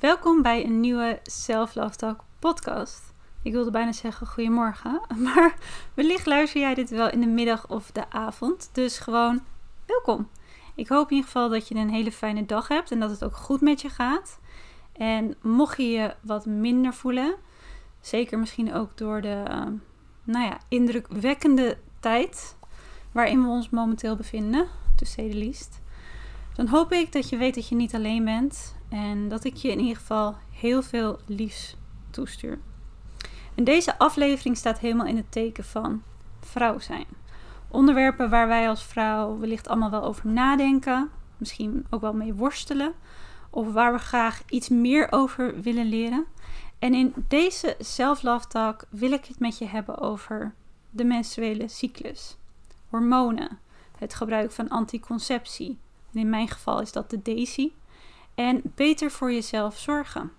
Welkom bij een nieuwe Self Love Talk podcast. Ik wilde bijna zeggen goedemorgen, maar wellicht luister jij dit wel in de middag of de avond. Dus gewoon welkom. Ik hoop in ieder geval dat je een hele fijne dag hebt en dat het ook goed met je gaat. En mocht je je wat minder voelen, zeker misschien ook door de uh, nou ja, indrukwekkende tijd waarin we ons momenteel bevinden, to say the. Dan hoop ik dat je weet dat je niet alleen bent en dat ik je in ieder geval heel veel liefs toestuur. En deze aflevering staat helemaal in het teken van vrouw zijn. Onderwerpen waar wij als vrouw wellicht allemaal wel over nadenken, misschien ook wel mee worstelen, of waar we graag iets meer over willen leren. En in deze Self-Love Talk wil ik het met je hebben over de menstruele cyclus, hormonen, het gebruik van anticonceptie. in mijn geval is dat de Daisy. En beter voor jezelf zorgen.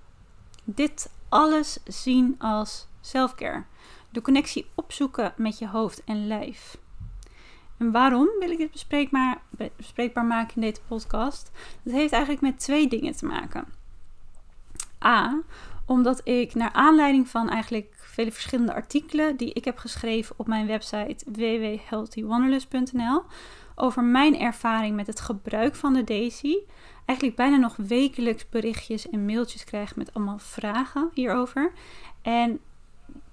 Dit alles zien als selfcare. De connectie opzoeken met je hoofd en lijf. En waarom wil ik dit bespreekbaar, bespreekbaar maken in deze podcast? Dat heeft eigenlijk met twee dingen te maken. A, omdat ik naar aanleiding van eigenlijk vele verschillende artikelen die ik heb geschreven op mijn website www.healthywanderlust.nl over mijn ervaring met het gebruik van de Daisy, eigenlijk bijna nog wekelijks berichtjes en mailtjes krijg met allemaal vragen hierover. En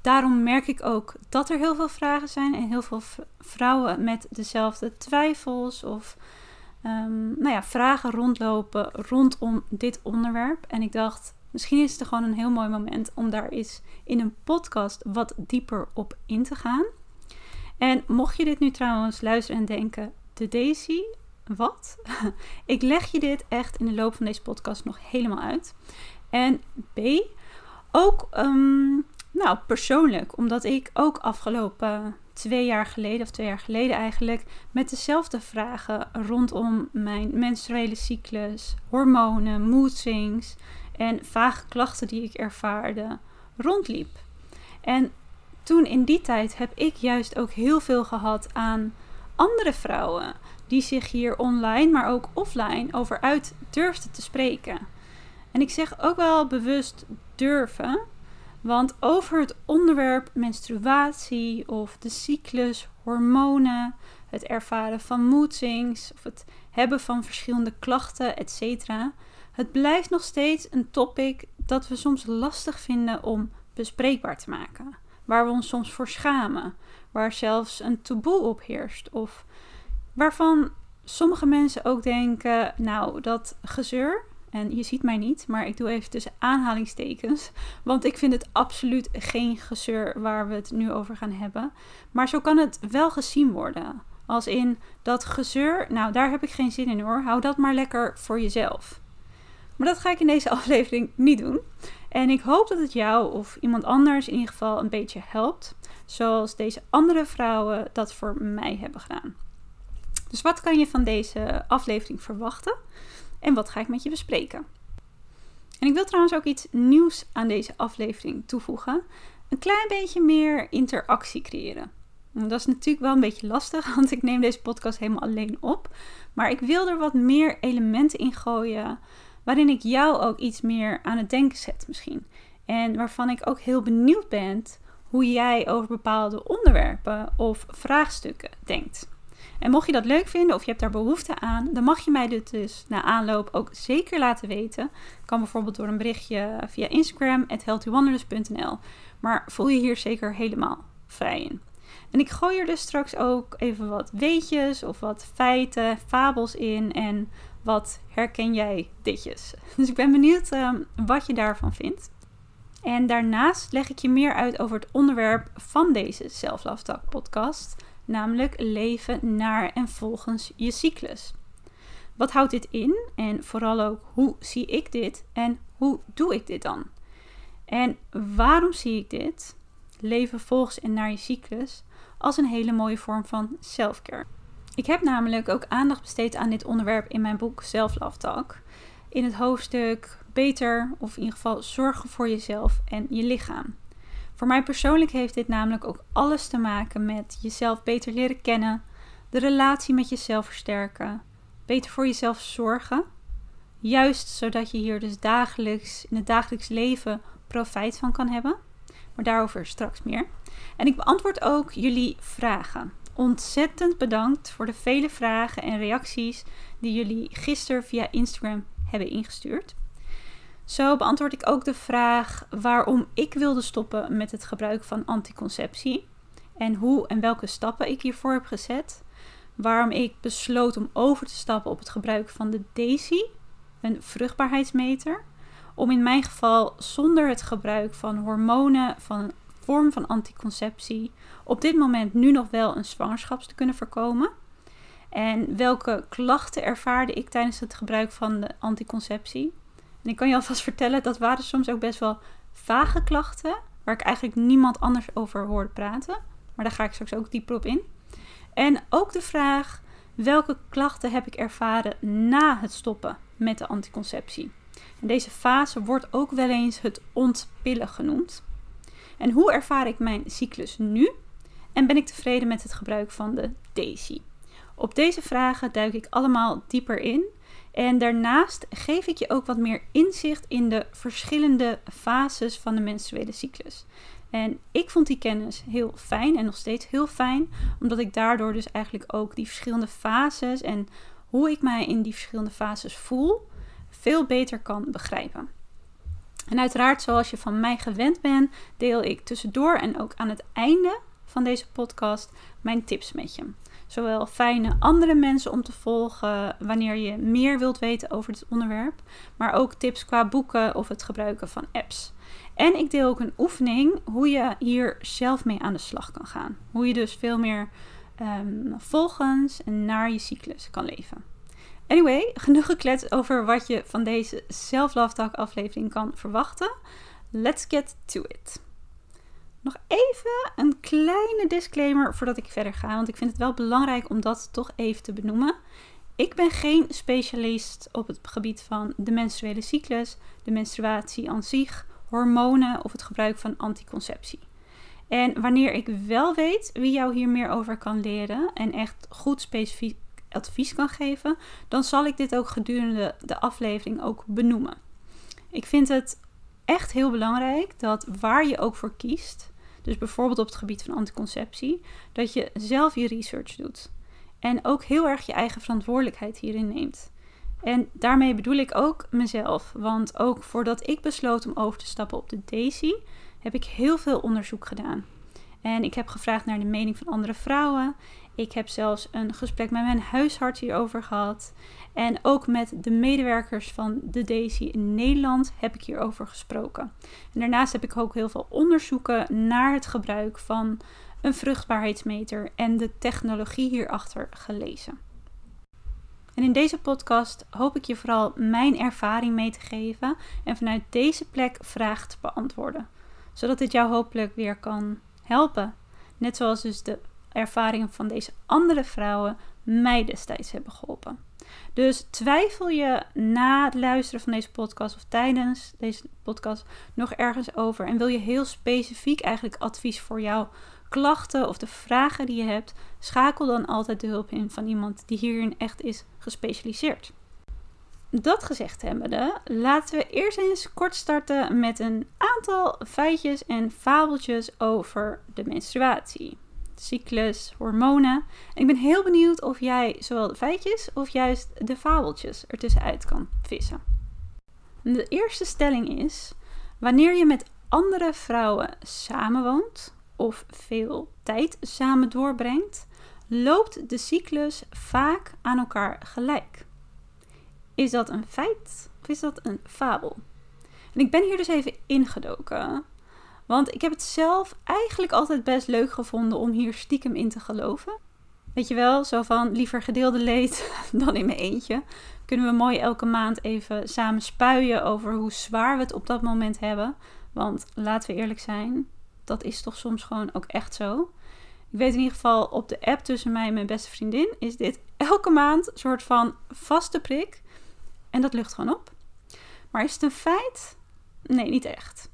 daarom merk ik ook dat er heel veel vragen zijn en heel veel vrouwen met dezelfde twijfels of um, nou ja, vragen rondlopen rondom dit onderwerp. En ik dacht, misschien is het gewoon een heel mooi moment om daar eens in een podcast wat dieper op in te gaan. En mocht je dit nu trouwens luisteren en denken, de Daisy, wat? ik leg je dit echt in de loop van deze podcast nog helemaal uit. En B, ook um, nou, persoonlijk, omdat ik ook afgelopen twee jaar geleden, of twee jaar geleden eigenlijk, met dezelfde vragen rondom mijn menstruele cyclus, hormonen, mood swings en vage klachten die ik ervaarde, rondliep. En toen in die tijd heb ik juist ook heel veel gehad aan andere vrouwen die zich hier online, maar ook offline over uit durfden te spreken. En ik zeg ook wel bewust durven, want over het onderwerp menstruatie of de cyclus, hormonen, het ervaren van moedsings of het hebben van verschillende klachten, etc. Het blijft nog steeds een topic dat we soms lastig vinden om bespreekbaar te maken. Waar we ons soms voor schamen, waar zelfs een taboe op heerst of waarvan sommige mensen ook denken, nou dat gezeur, en je ziet mij niet, maar ik doe even tussen aanhalingstekens. Want ik vind het absoluut geen gezeur waar we het nu over gaan hebben. Maar zo kan het wel gezien worden. Als in dat gezeur, nou daar heb ik geen zin in hoor. Hou dat maar lekker voor jezelf. Maar dat ga ik in deze aflevering niet doen. En ik hoop dat het jou of iemand anders in ieder geval een beetje helpt. Zoals deze andere vrouwen dat voor mij hebben gedaan. Dus wat kan je van deze aflevering verwachten? En wat ga ik met je bespreken? En ik wil trouwens ook iets nieuws aan deze aflevering toevoegen. Een klein beetje meer interactie creëren. Dat is natuurlijk wel een beetje lastig, want ik neem deze podcast helemaal alleen op. Maar ik wil er wat meer elementen in gooien, waarin ik jou ook iets meer aan het denken zet misschien. En waarvan ik ook heel benieuwd ben hoe jij over bepaalde onderwerpen of vraagstukken denkt. En mocht je dat leuk vinden of je hebt daar behoefte aan, dan mag je mij dit dus na aanloop ook zeker laten weten. Kan bijvoorbeeld door een berichtje via Instagram, healthywanderlust.nl. Maar voel je hier zeker helemaal vrij in. En ik gooi er dus straks ook even wat weetjes of wat feiten, fabels in en wat herken jij ditjes. Dus ik ben benieuwd ehm, wat je daarvan vindt. En daarnaast leg ik je meer uit over het onderwerp van deze Talk podcast namelijk leven naar en volgens je cyclus. Wat houdt dit in en vooral ook hoe zie ik dit en hoe doe ik dit dan? En waarom zie ik dit? Leven volgens en naar je cyclus als een hele mooie vorm van selfcare. Ik heb namelijk ook aandacht besteed aan dit onderwerp in mijn boek Self. In het hoofdstuk Beter of in ieder geval zorgen voor jezelf en je lichaam. Voor mij persoonlijk heeft dit namelijk ook alles te maken met jezelf beter leren kennen, de relatie met jezelf versterken, beter voor jezelf zorgen. Juist zodat je hier dus dagelijks in het dagelijks leven profijt van kan hebben. Maar daarover straks meer. En ik beantwoord ook jullie vragen. Ontzettend bedankt voor de vele vragen en reacties die jullie gisteren via Instagram hebben ingestuurd. Zo beantwoord ik ook de vraag waarom ik wilde stoppen met het gebruik van anticonceptie en hoe en welke stappen ik hiervoor heb gezet. Waarom ik besloot om over te stappen op het gebruik van de DAISY, een vruchtbaarheidsmeter, om in mijn geval zonder het gebruik van hormonen, van een vorm van anticonceptie, op dit moment nu nog wel een zwangerschap te kunnen voorkomen. En welke klachten ervaarde ik tijdens het gebruik van de anticonceptie? Ik kan je alvast vertellen, dat waren soms ook best wel vage klachten, waar ik eigenlijk niemand anders over hoorde praten. Maar daar ga ik straks ook dieper op in. En ook de vraag, welke klachten heb ik ervaren na het stoppen met de anticonceptie? En deze fase wordt ook wel eens het ontpillen genoemd. En hoe ervaar ik mijn cyclus nu? En ben ik tevreden met het gebruik van de Daisy? Op deze vragen duik ik allemaal dieper in. En daarnaast geef ik je ook wat meer inzicht in de verschillende fases van de menstruele cyclus. En ik vond die kennis heel fijn en nog steeds heel fijn, omdat ik daardoor dus eigenlijk ook die verschillende fases en hoe ik mij in die verschillende fases voel, veel beter kan begrijpen. En uiteraard, zoals je van mij gewend bent, deel ik tussendoor en ook aan het einde van deze podcast mijn tips met je. Zowel fijne andere mensen om te volgen wanneer je meer wilt weten over dit onderwerp, maar ook tips qua boeken of het gebruiken van apps. En ik deel ook een oefening hoe je hier zelf mee aan de slag kan gaan. Hoe je dus veel meer um, volgens en naar je cyclus kan leven. Anyway, genoeg gekletst over wat je van deze Talk aflevering kan verwachten. Let's get to it. Nog even een kleine disclaimer voordat ik verder ga, want ik vind het wel belangrijk om dat toch even te benoemen. Ik ben geen specialist op het gebied van de menstruele cyclus, de menstruatie aan zich, hormonen of het gebruik van anticonceptie. En wanneer ik wel weet wie jou hier meer over kan leren en echt goed specifiek advies kan geven, dan zal ik dit ook gedurende de aflevering ook benoemen. Ik vind het echt heel belangrijk dat waar je ook voor kiest, dus bijvoorbeeld op het gebied van anticonceptie, dat je zelf je research doet. En ook heel erg je eigen verantwoordelijkheid hierin neemt. En daarmee bedoel ik ook mezelf. Want ook voordat ik besloot om over te stappen op de Daisy, heb ik heel veel onderzoek gedaan. En ik heb gevraagd naar de mening van andere vrouwen. Ik heb zelfs een gesprek met mijn huisarts hierover gehad. En ook met de medewerkers van de Daisy in Nederland heb ik hierover gesproken. En daarnaast heb ik ook heel veel onderzoeken naar het gebruik van een vruchtbaarheidsmeter en de technologie hierachter gelezen. En in deze podcast hoop ik je vooral mijn ervaring mee te geven en vanuit deze plek vragen te beantwoorden, zodat dit jou hopelijk weer kan helpen. Net zoals dus de ervaringen van deze andere vrouwen mij destijds hebben geholpen. Dus twijfel je na het luisteren van deze podcast of tijdens deze podcast nog ergens over en wil je heel specifiek eigenlijk advies voor jouw klachten of de vragen die je hebt, schakel dan altijd de hulp in van iemand die hierin echt is gespecialiseerd. Dat gezegd hebbende, laten we eerst eens kort starten met een aantal feitjes en fabeltjes over de menstruatie cyclus, hormonen. En ik ben heel benieuwd of jij zowel de feitjes of juist de fabeltjes ertussenuit kan vissen. De eerste stelling is: wanneer je met andere vrouwen samenwoont of veel tijd samen doorbrengt, loopt de cyclus vaak aan elkaar gelijk. Is dat een feit of is dat een fabel? En ik ben hier dus even ingedoken. Want ik heb het zelf eigenlijk altijd best leuk gevonden om hier stiekem in te geloven. Weet je wel, zo van liever gedeelde leed dan in mijn eentje. Kunnen we mooi elke maand even samen spuien over hoe zwaar we het op dat moment hebben. Want laten we eerlijk zijn, dat is toch soms gewoon ook echt zo. Ik weet in ieder geval op de app tussen mij en mijn beste vriendin is dit elke maand een soort van vaste prik. En dat lucht gewoon op. Maar is het een feit? Nee, niet echt.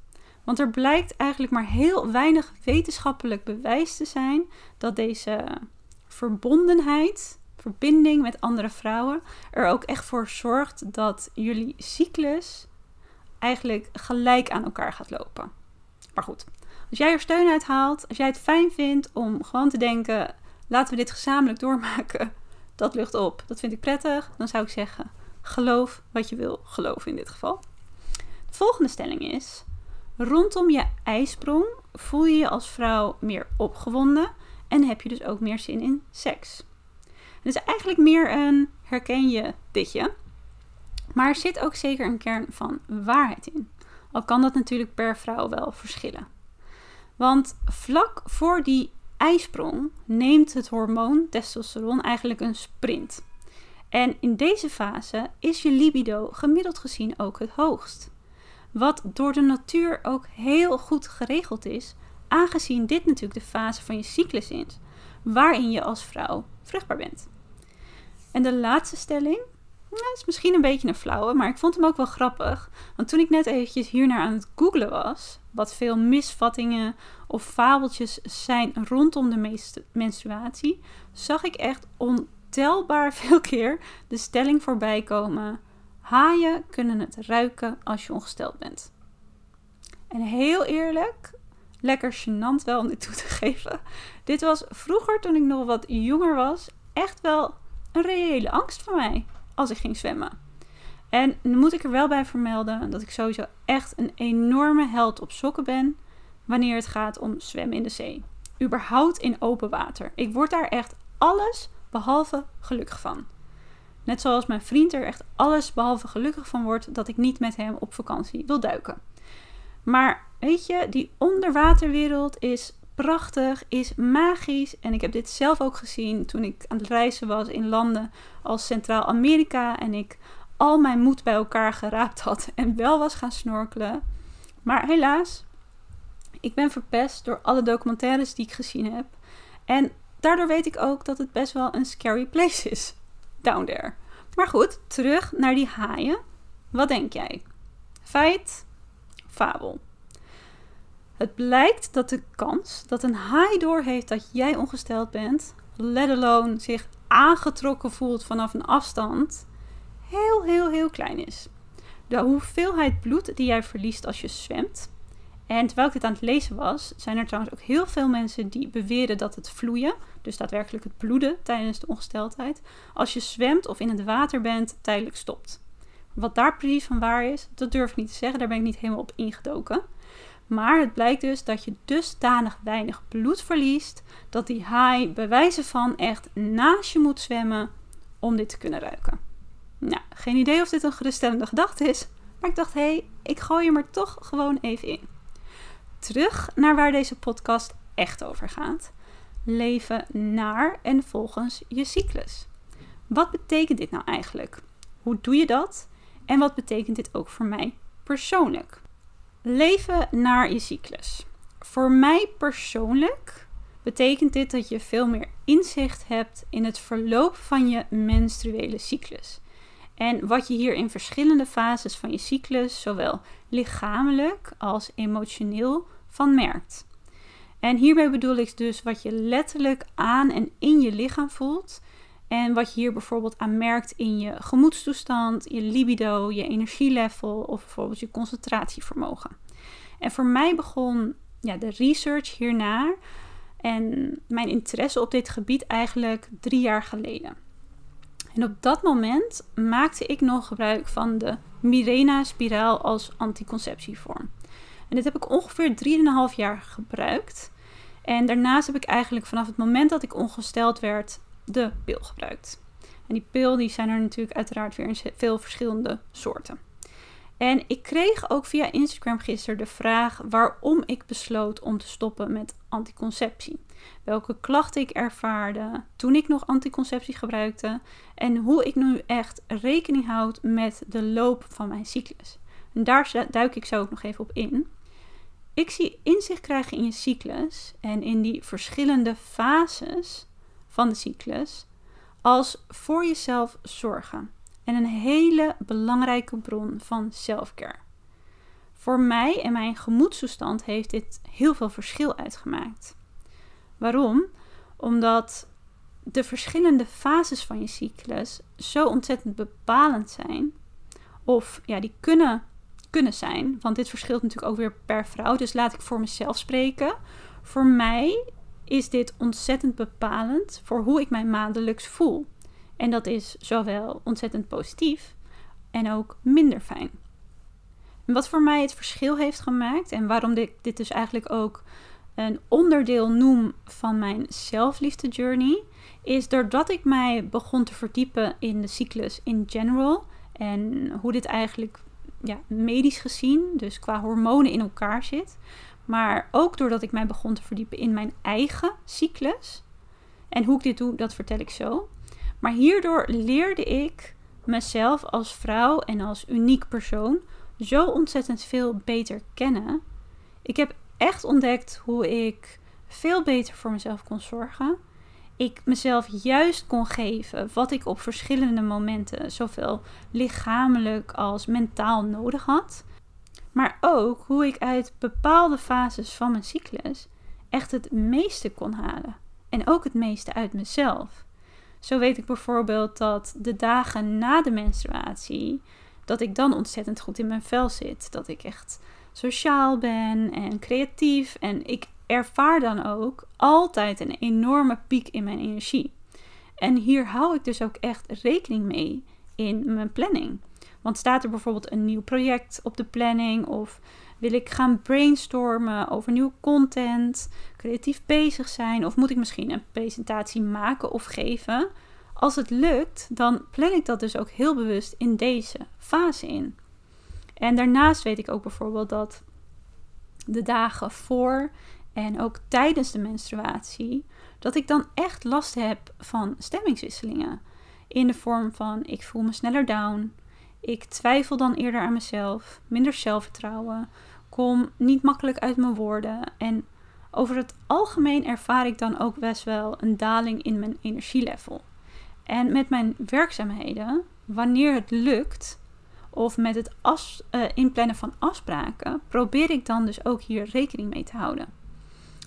Want er blijkt eigenlijk maar heel weinig wetenschappelijk bewijs te zijn dat deze verbondenheid, verbinding met andere vrouwen, er ook echt voor zorgt dat jullie cyclus eigenlijk gelijk aan elkaar gaat lopen. Maar goed, als jij er steun uit haalt, als jij het fijn vindt om gewoon te denken: laten we dit gezamenlijk doormaken, dat lucht op. Dat vind ik prettig. Dan zou ik zeggen: geloof wat je wil geloven in dit geval. De volgende stelling is: rondom je ijsprong voel je je als vrouw meer opgewonden en heb je dus ook meer zin in seks. Het is eigenlijk meer een herken je ditje. Maar er zit ook zeker een kern van waarheid in. Al kan dat natuurlijk per vrouw wel verschillen. Want vlak voor die ijsprong neemt het hormoon testosteron eigenlijk een sprint. En in deze fase is je libido gemiddeld gezien ook het hoogst. Wat door de natuur ook heel goed geregeld is, aangezien dit natuurlijk de fase van je cyclus is, waarin je als vrouw vruchtbaar bent. En de laatste stelling, nou, is misschien een beetje een flauwe, maar ik vond hem ook wel grappig. Want toen ik net eventjes hiernaar aan het googlen was, wat veel misvattingen of fabeltjes zijn rondom de menstruatie, zag ik echt ontelbaar veel keer de stelling voorbij komen. Haaien kunnen het ruiken als je ongesteld bent. En heel eerlijk, lekker gênant wel om dit toe te geven. Dit was vroeger, toen ik nog wat jonger was, echt wel een reële angst voor mij als ik ging zwemmen. En nu moet ik er wel bij vermelden dat ik sowieso echt een enorme held op sokken ben wanneer het gaat om zwemmen in de zee. Überhaupt in open water. Ik word daar echt alles behalve gelukkig van. Net zoals mijn vriend er echt alles behalve gelukkig van wordt dat ik niet met hem op vakantie wil duiken. Maar weet je, die onderwaterwereld is prachtig, is magisch. En ik heb dit zelf ook gezien toen ik aan het reizen was in landen als Centraal-Amerika. En ik al mijn moed bij elkaar geraapt had en wel was gaan snorkelen. Maar helaas, ik ben verpest door alle documentaires die ik gezien heb. En daardoor weet ik ook dat het best wel een scary place is. Down there. Maar goed, terug naar die haaien. Wat denk jij? Feit? Fabel. Het blijkt dat de kans dat een haai doorheeft dat jij ongesteld bent, let alone zich aangetrokken voelt vanaf een afstand, heel, heel, heel klein is. De hoeveelheid bloed die jij verliest als je zwemt. En terwijl ik dit aan het lezen was, zijn er trouwens ook heel veel mensen die beweren dat het vloeien, dus daadwerkelijk het bloeden tijdens de ongesteldheid, als je zwemt of in het water bent, tijdelijk stopt. Wat daar precies van waar is, dat durf ik niet te zeggen, daar ben ik niet helemaal op ingedoken. Maar het blijkt dus dat je dusdanig weinig bloed verliest dat die haai bij wijze van echt naast je moet zwemmen om dit te kunnen ruiken. Nou, geen idee of dit een geruststellende gedachte is, maar ik dacht hé, hey, ik gooi hem er toch gewoon even in. Terug naar waar deze podcast echt over gaat. Leven naar en volgens je cyclus. Wat betekent dit nou eigenlijk? Hoe doe je dat? En wat betekent dit ook voor mij persoonlijk? Leven naar je cyclus. Voor mij persoonlijk betekent dit dat je veel meer inzicht hebt in het verloop van je menstruele cyclus. En wat je hier in verschillende fases van je cyclus, zowel lichamelijk als emotioneel, van merkt. En hierbij bedoel ik dus wat je letterlijk aan en in je lichaam voelt. En wat je hier bijvoorbeeld aan merkt in je gemoedstoestand, je libido, je energielevel of bijvoorbeeld je concentratievermogen. En voor mij begon ja, de research hiernaar en mijn interesse op dit gebied eigenlijk drie jaar geleden. En op dat moment maakte ik nog gebruik van de Mirena-spiraal als anticonceptievorm. En dit heb ik ongeveer 3,5 jaar gebruikt. En daarnaast heb ik eigenlijk vanaf het moment dat ik ongesteld werd de pil gebruikt. En die pil die zijn er natuurlijk uiteraard weer in veel verschillende soorten. En ik kreeg ook via Instagram gisteren de vraag waarom ik besloot om te stoppen met anticonceptie. Welke klachten ik ervaarde toen ik nog anticonceptie gebruikte en hoe ik nu echt rekening houd met de loop van mijn cyclus. En daar duik ik zo ook nog even op in. ik zie inzicht krijgen in je cyclus en in die verschillende fases van de cyclus als voor jezelf zorgen en een hele belangrijke bron van selfcare. Voor mij en mijn gemoedstoestand heeft dit heel veel verschil uitgemaakt. Waarom? Omdat de verschillende fases van je cyclus zo ontzettend bepalend zijn. Of ja, die kunnen, kunnen zijn. Want dit verschilt natuurlijk ook weer per vrouw. Dus laat ik voor mezelf spreken. Voor mij is dit ontzettend bepalend voor hoe ik mij maandelijks voel. En dat is zowel ontzettend positief en ook minder fijn. Wat voor mij het verschil heeft gemaakt en waarom dit dus eigenlijk ook een onderdeel noem van mijn zelfliefde journey, is doordat ik mij begon te verdiepen in de cyclus in general en hoe dit eigenlijk ja, medisch gezien, dus qua hormonen in elkaar zit. Maar ook doordat ik mij begon te verdiepen in mijn eigen cyclus. En hoe ik dit doe, dat vertel ik zo. Maar hierdoor leerde ik mezelf als vrouw en als uniek persoon zo ontzettend veel beter kennen. Ik heb echt ontdekt hoe ik veel beter voor mezelf kon zorgen. Ik mezelf juist kon geven wat ik op verschillende momenten, zowel lichamelijk als mentaal nodig had. Maar ook hoe ik uit bepaalde fases van mijn cyclus echt het meeste kon halen. En ook het meeste uit mezelf. Zo weet ik bijvoorbeeld dat de dagen na de menstruatie, dat ik dan ontzettend goed in mijn vel zit. Dat ik echt sociaal ben en creatief. En ik ervaar dan ook altijd een enorme piek in mijn energie. En hier hou ik dus ook echt rekening mee in mijn planning. Want staat er bijvoorbeeld een nieuw project op de planning of wil ik gaan brainstormen over nieuwe content, creatief bezig zijn of moet ik misschien een presentatie maken of geven? Als het lukt, dan plan ik dat dus ook heel bewust in deze fase in. En daarnaast weet ik ook bijvoorbeeld dat de dagen voor en ook tijdens de menstruatie, dat ik dan echt last heb van stemmingswisselingen. In de vorm van ik voel me sneller down, ik twijfel dan eerder aan mezelf, minder zelfvertrouwen, kom niet makkelijk uit mijn woorden en over het algemeen ervaar ik dan ook best wel een daling in mijn energielevel. En met mijn werkzaamheden, wanneer het lukt, of met het as, uh, inplannen van afspraken, probeer ik dan dus ook hier rekening mee te houden.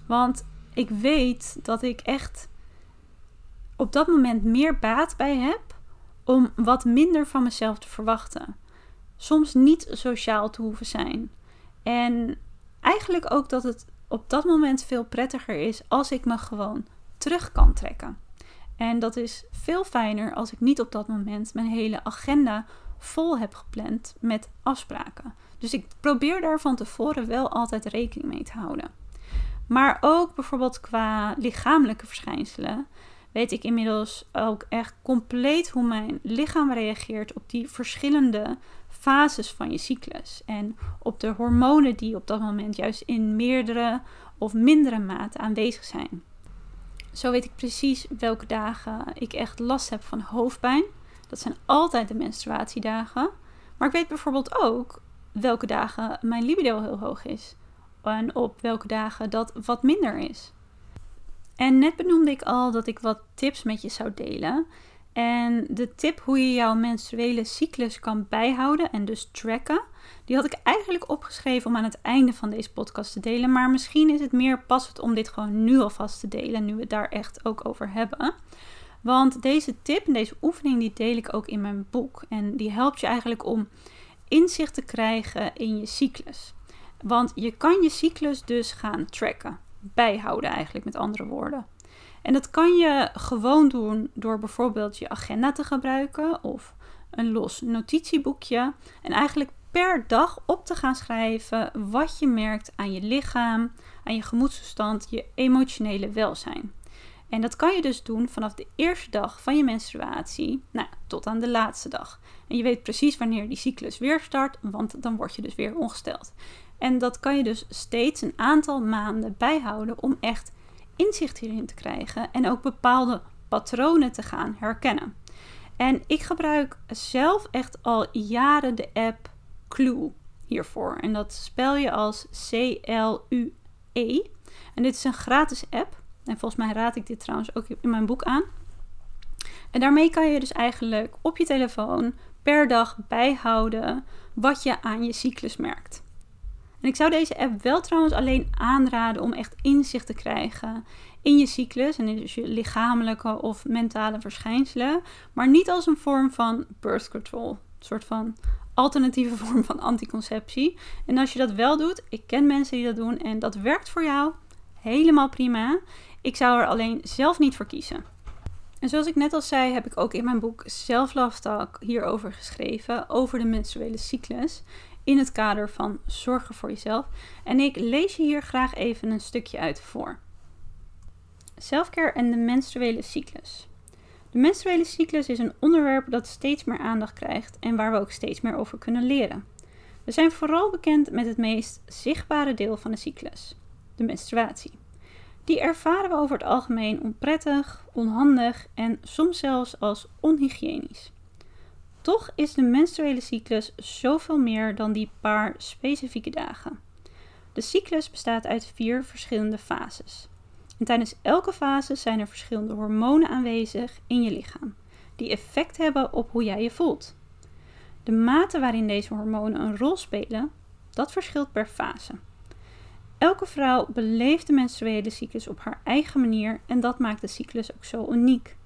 Want ik weet dat ik echt op dat moment meer baat bij heb om wat minder van mezelf te verwachten. Soms niet sociaal te hoeven zijn. En eigenlijk ook dat het op dat moment veel prettiger is als ik me gewoon terug kan trekken. En dat is veel fijner als ik niet op dat moment mijn hele agenda vol heb gepland met afspraken. Dus ik probeer daar van tevoren wel altijd rekening mee te houden. Maar ook bijvoorbeeld qua lichamelijke verschijnselen weet ik inmiddels ook echt compleet hoe mijn lichaam reageert op die verschillende fases van je cyclus. En op de hormonen die op dat moment juist in meerdere of mindere mate aanwezig zijn. Zo weet ik precies welke dagen ik echt last heb van hoofdpijn. Dat zijn altijd de menstruatiedagen. Maar ik weet bijvoorbeeld ook welke dagen mijn libido heel hoog is. En op welke dagen dat wat minder is. En net benoemde ik al dat ik wat tips met je zou delen. En de tip hoe je jouw menstruele cyclus kan bijhouden en dus tracken, die had ik eigenlijk opgeschreven om aan het einde van deze podcast te delen. Maar misschien is het meer passend om dit gewoon nu alvast te delen, nu we het daar echt ook over hebben. Want deze tip en deze oefening die deel ik ook in mijn boek. En die helpt je eigenlijk om inzicht te krijgen in je cyclus. Want je kan je cyclus dus gaan tracken. Bijhouden eigenlijk met andere woorden. En dat kan je gewoon doen door bijvoorbeeld je agenda te gebruiken of een los notitieboekje. En eigenlijk per dag op te gaan schrijven wat je merkt aan je lichaam, aan je gemoedstoestand, je emotionele welzijn. En dat kan je dus doen vanaf de eerste dag van je menstruatie nou, tot aan de laatste dag. En je weet precies wanneer die cyclus weer start, want dan word je dus weer ongesteld. En dat kan je dus steeds een aantal maanden bijhouden om echt inzicht hierin te krijgen en ook bepaalde patronen te gaan herkennen. En ik gebruik zelf echt al jaren de app Clue hiervoor. En dat spel je als C-L-U-E. En dit is een gratis app. En volgens mij raad ik dit trouwens ook in mijn boek aan. En daarmee kan je dus eigenlijk op je telefoon per dag bijhouden wat je aan je cyclus merkt. En ik zou deze app wel trouwens alleen aanraden om echt inzicht te krijgen in je cyclus en dus je lichamelijke of mentale verschijnselen, maar niet als een vorm van birth control, een soort van alternatieve vorm van anticonceptie. En als je dat wel doet, ik ken mensen die dat doen en dat werkt voor jou, helemaal prima. Ik zou er alleen zelf niet voor kiezen. En zoals ik net al zei, heb ik ook in mijn boek Self Love Talk hierover geschreven, over de menstruele cyclus, in het kader van zorgen voor jezelf. En ik lees je hier graag even een stukje uit voor. Selfcare en de menstruele cyclus. De menstruele cyclus is een onderwerp dat steeds meer aandacht krijgt en waar we ook steeds meer over kunnen leren. We zijn vooral bekend met het meest zichtbare deel van de cyclus, de menstruatie. Die ervaren we over het algemeen onprettig, onhandig en soms zelfs als onhygiënisch. Toch is de menstruele cyclus zoveel meer dan die paar specifieke dagen. De cyclus bestaat uit vier verschillende fases. En tijdens elke fase zijn er verschillende hormonen aanwezig in je lichaam, die effect hebben op hoe jij je voelt. De mate waarin deze hormonen een rol spelen, dat verschilt per fase. Elke vrouw beleeft de menstruele cyclus op haar eigen manier en dat maakt de cyclus ook zo uniek.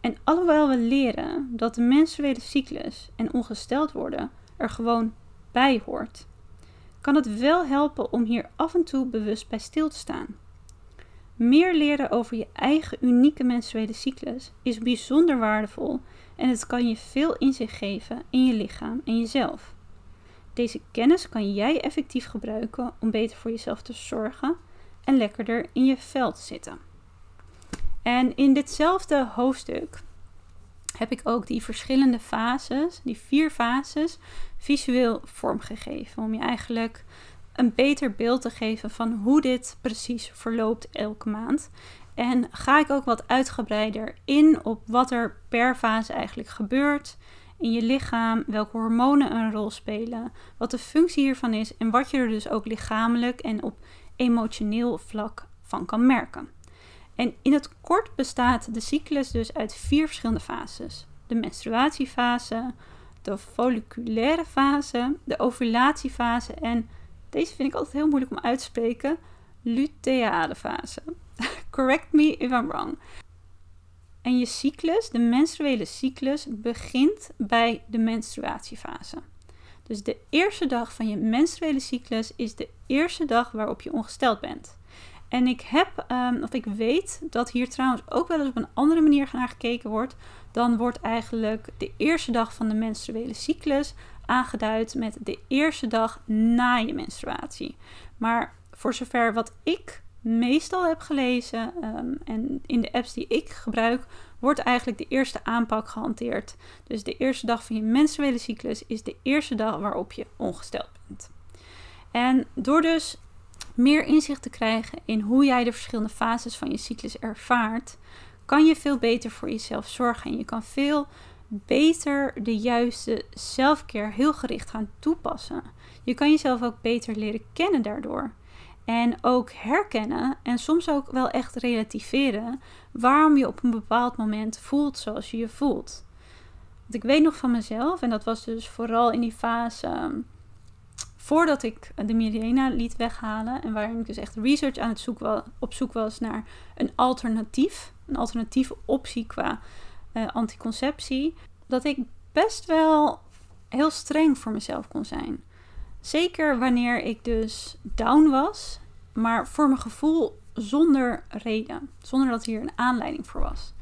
En alhoewel we leren dat de menstruele cyclus en ongesteld worden er gewoon bij hoort, kan het wel helpen om hier af en toe bewust bij stil te staan. Meer leren over je eigen unieke menstruele cyclus is bijzonder waardevol en het kan je veel inzicht geven in je lichaam en jezelf. Deze kennis kan jij effectief gebruiken om beter voor jezelf te zorgen en lekkerder in je vel te zitten. En in ditzelfde hoofdstuk heb ik ook die verschillende fases, die vier fases, visueel vormgegeven. Om je eigenlijk een beter beeld te geven van hoe dit precies verloopt elke maand. En ga ik ook wat uitgebreider in op wat er per fase eigenlijk gebeurt in je lichaam, welke hormonen een rol spelen, wat de functie hiervan is en wat je er dus ook lichamelijk en op emotioneel vlak van kan merken. En in het kort bestaat de cyclus dus uit vier verschillende fases: de menstruatiefase, de folliculaire fase, de ovulatiefase en deze vind ik altijd heel moeilijk om uit te spreken, luteale fase. Correct me if I'm wrong. En je cyclus, de menstruele cyclus, begint bij de menstruatiefase. Dus de eerste dag van je menstruele cyclus is de eerste dag waarop je ongesteld bent. En ik heb, um, of ik weet dat hier trouwens ook wel eens op een andere manier naar gekeken wordt. Dan wordt eigenlijk de eerste dag van de menstruele cyclus aangeduid met de eerste dag na je menstruatie. Maar voor zover wat ik meestal heb gelezen ehm, en in de apps die ik gebruik, wordt eigenlijk de eerste aanpak gehanteerd. Dus de eerste dag van je menstruele cyclus is de eerste dag waarop je ongesteld bent. En door dus meer inzicht te krijgen in hoe jij de verschillende fases van je cyclus ervaart, kan je veel beter voor jezelf zorgen. En je kan veel beter de juiste selfcare heel gericht gaan toepassen. Je kan jezelf ook beter leren kennen daardoor. En ook herkennen en soms ook wel echt relativeren waarom je op een bepaald moment voelt zoals je je voelt. Want ik weet nog van mezelf, en dat was dus vooral in die fase ehm, voordat ik de Mirena liet weghalen. En waarin ik dus echt research aan het zoeken op zoek was naar een alternatief. Een alternatieve optie qua uh, anticonceptie. Dat ik best wel heel streng voor mezelf kon zijn. Zeker wanneer ik dus down was, maar voor mijn gevoel zonder reden. Zonder dat hier een aanleiding voor was.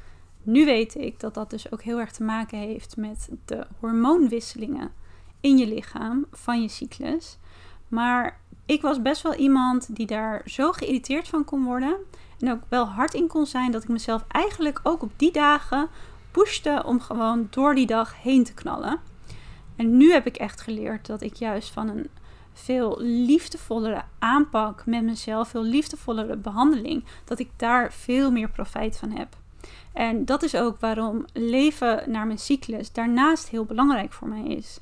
Nu weet ik dat dat dus ook heel erg te maken heeft met de hormoonwisselingen in je lichaam van je cyclus. Maar ik was best wel iemand die daar zo geïrriteerd van kon worden. En ook wel hard in kon zijn dat ik mezelf eigenlijk ook op die dagen pushte om gewoon door die dag heen te knallen. En nu heb ik echt geleerd dat ik juist van een veel liefdevollere aanpak met mezelf, veel liefdevollere behandeling, dat ik daar veel meer profijt van heb. En dat is ook waarom leven naar mijn cyclus daarnaast heel belangrijk voor mij is.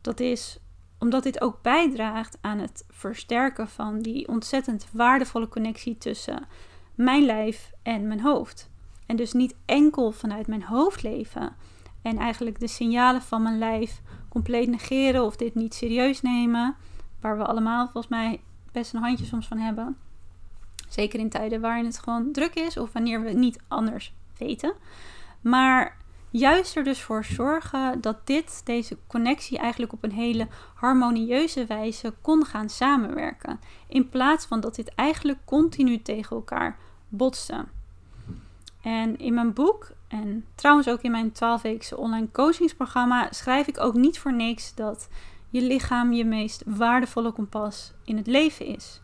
Dat is omdat dit ook bijdraagt aan het versterken van die ontzettend waardevolle connectie tussen mijn lijf en mijn hoofd. En dus niet enkel vanuit mijn hoofd leven en eigenlijk de signalen van mijn lijf compleet negeren of dit niet serieus nemen, waar we allemaal volgens mij best een handje soms van hebben. Zeker in tijden waarin het gewoon druk is of wanneer we niet anders weten. Maar juist er dus voor zorgen dat dit, deze connectie eigenlijk op een hele harmonieuze wijze kon gaan samenwerken. In plaats van dat dit eigenlijk continu tegen elkaar botste. En in mijn boek en trouwens ook in mijn 12-weekse online coachingsprogramma schrijf ik ook niet voor niks dat je lichaam je meest waardevolle kompas in het leven is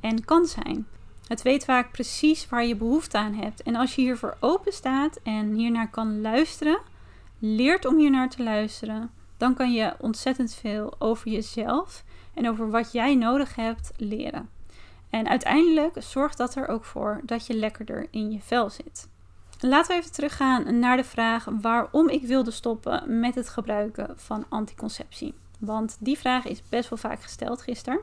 en kan zijn. Het weet vaak precies waar je behoefte aan hebt. En als je hiervoor open staat en hiernaar kan luisteren, leert om hiernaar te luisteren, dan kan je ontzettend veel over jezelf en over wat jij nodig hebt leren. En uiteindelijk zorgt dat er ook voor dat je lekkerder in je vel zit. Laten we even teruggaan naar de vraag waarom ik wilde stoppen met het gebruiken van anticonceptie. Want die vraag is best wel vaak gesteld gisteren.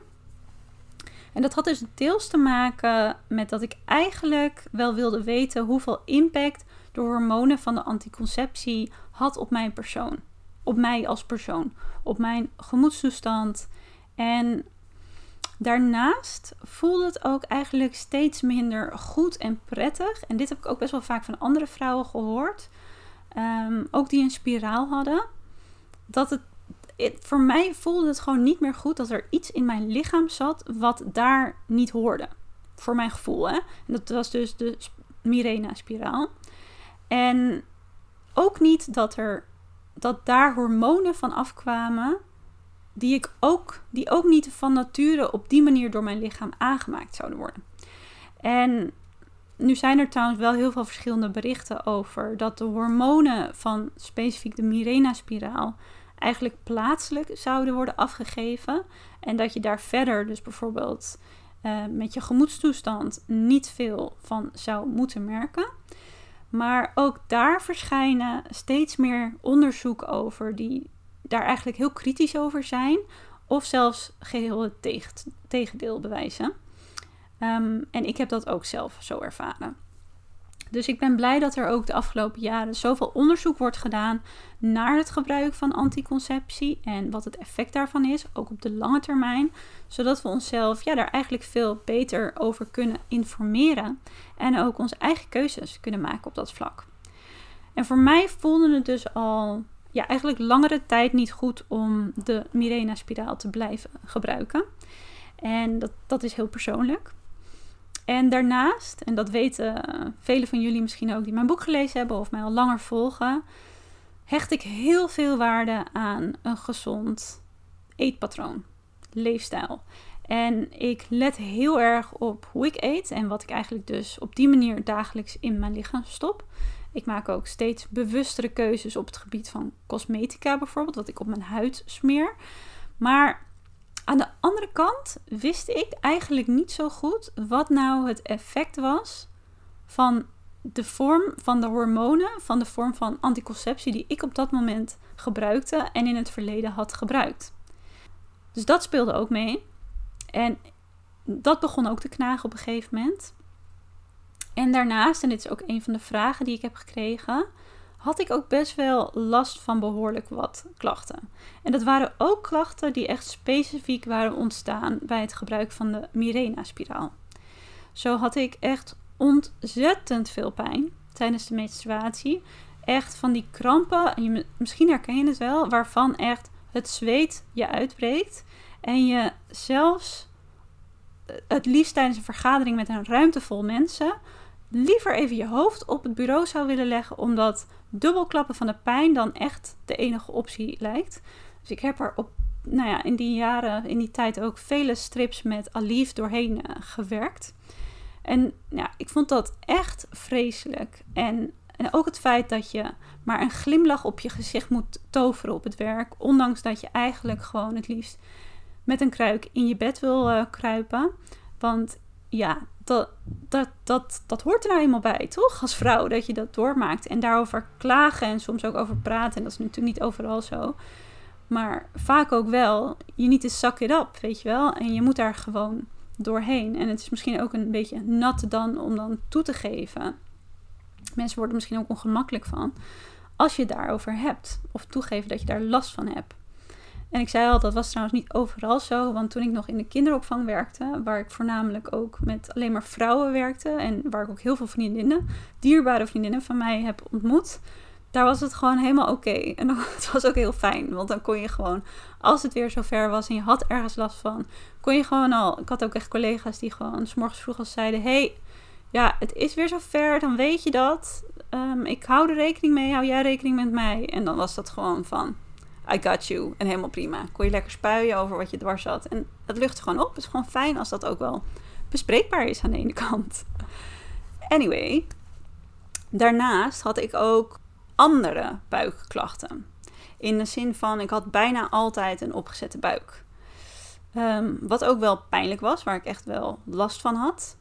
En dat had dus deels te maken met dat ik eigenlijk wel wilde weten hoeveel impact de hormonen van de anticonceptie had op mijn persoon. Op mij als persoon, op mijn gemoedstoestand. En daarnaast voelde het ook eigenlijk steeds minder goed en prettig. En dit heb ik ook best wel vaak van andere vrouwen gehoord. Ehm, ook die een spiraal hadden. Dat het voor mij voelde het gewoon niet meer goed dat er iets in mijn lichaam zat wat daar niet hoorde. Voor mijn gevoel. Hè? Dat was dus de Mirena-spiraal. En ook niet dat, er, dat daar hormonen van afkwamen. Die, ik ook, die ook niet van nature op die manier door mijn lichaam aangemaakt zouden worden. En nu zijn er trouwens wel heel veel verschillende berichten over dat de hormonen van specifiek de Mirena-spiraal eigenlijk plaatselijk zouden worden afgegeven. En dat je daar verder, dus bijvoorbeeld uh, met je gemoedstoestand, niet veel van zou moeten merken. Maar ook daar verschijnen steeds meer onderzoeken over die daar eigenlijk heel kritisch over zijn. Of zelfs geheel het tegendeel bewijzen. Um, en ik heb dat ook zelf zo ervaren. Dus ik ben blij dat er ook de afgelopen jaren zoveel onderzoek wordt gedaan naar het gebruik van anticonceptie en wat het effect daarvan is, ook op de lange termijn, zodat we onszelf ja, daar eigenlijk veel beter over kunnen informeren en ook onze eigen keuzes kunnen maken op dat vlak. En voor mij voelde het dus al ja, eigenlijk langere tijd niet goed om de Mirena-spiraal te blijven gebruiken. En dat, dat is heel persoonlijk. En daarnaast, en dat weten velen van jullie misschien ook die mijn boek gelezen hebben of mij al langer volgen, hecht ik heel veel waarde aan een gezond eetpatroon, leefstijl. En ik let heel erg op hoe ik eet en wat ik eigenlijk dus op die manier dagelijks in mijn lichaam stop. Ik maak ook steeds bewustere keuzes op het gebied van cosmetica bijvoorbeeld, wat ik op mijn huid smeer. Maar aan de andere kant wist ik eigenlijk niet zo goed wat nou het effect was van de vorm van de hormonen, van de vorm van anticonceptie die ik op dat moment gebruikte en in het verleden had gebruikt. Dus dat speelde ook mee. En dat begon ook te knagen op een gegeven moment. En daarnaast, en dit is ook een van de vragen die ik heb gekregen, had ik ook best wel last van behoorlijk wat klachten. En dat waren ook klachten die echt specifiek waren ontstaan bij het gebruik van de Mirena-spiraal. Zo had ik echt ontzettend veel pijn tijdens de menstruatie. Echt van die krampen, misschien herken je het wel, waarvan echt het zweet je uitbreekt. En je zelfs eh, het liefst tijdens een vergadering met een ruimte vol mensen liever even je hoofd op het bureau zou willen leggen, omdat dubbelklappen van de pijn dan echt de enige optie lijkt. Dus ik heb er op, nou ja, in die jaren, in die tijd ook vele strips met Alif doorheen uh, gewerkt. En ja, ik vond dat echt vreselijk. En, en ook het feit dat je maar een glimlach op je gezicht moet toveren op het werk, ondanks dat je eigenlijk gewoon het liefst met een kruik in je bed wil uh, kruipen. Want ja, dat, dat, dat, hoort er nou eenmaal bij, toch? Als vrouw, dat je dat doormaakt. En daarover klagen en soms ook over praten. En dat is natuurlijk niet overal zo. Maar vaak ook wel, je niet te suck it up, weet je wel. En je moet daar gewoon doorheen. En het is misschien ook een beetje nat dan om dan toe te geven. Mensen worden misschien ook ongemakkelijk van. Als je het daarover hebt. Of toegeven dat je daar last van hebt. En ik zei al, dat was trouwens niet overal zo. Want toen ik nog in de kinderopvang werkte, waar ik voornamelijk ook met alleen maar vrouwen werkte. En waar ik ook heel veel vriendinnen, dierbare vriendinnen van mij heb ontmoet. Daar was het gewoon helemaal oké. En het was ook heel fijn. Want dan kon je gewoon, als het weer zover was en je had ergens last van, kon je gewoon al. Ik had ook echt collega's die gewoon s morgens vroeg al zeiden: hey, ja, het is weer zover, dan weet je dat. Ehm, ik hou er rekening mee, hou jij rekening met mij. En dan was dat gewoon van, I got you. En helemaal prima. Kon je lekker spuien over wat je dwars had. En het lucht gewoon op. Het is gewoon fijn als dat ook wel bespreekbaar is aan de ene kant. Anyway, daarnaast had ik ook andere buikklachten. In de zin van, ik had bijna altijd een opgezette buik. Ehm, wat ook wel pijnlijk was, waar ik echt wel last van had.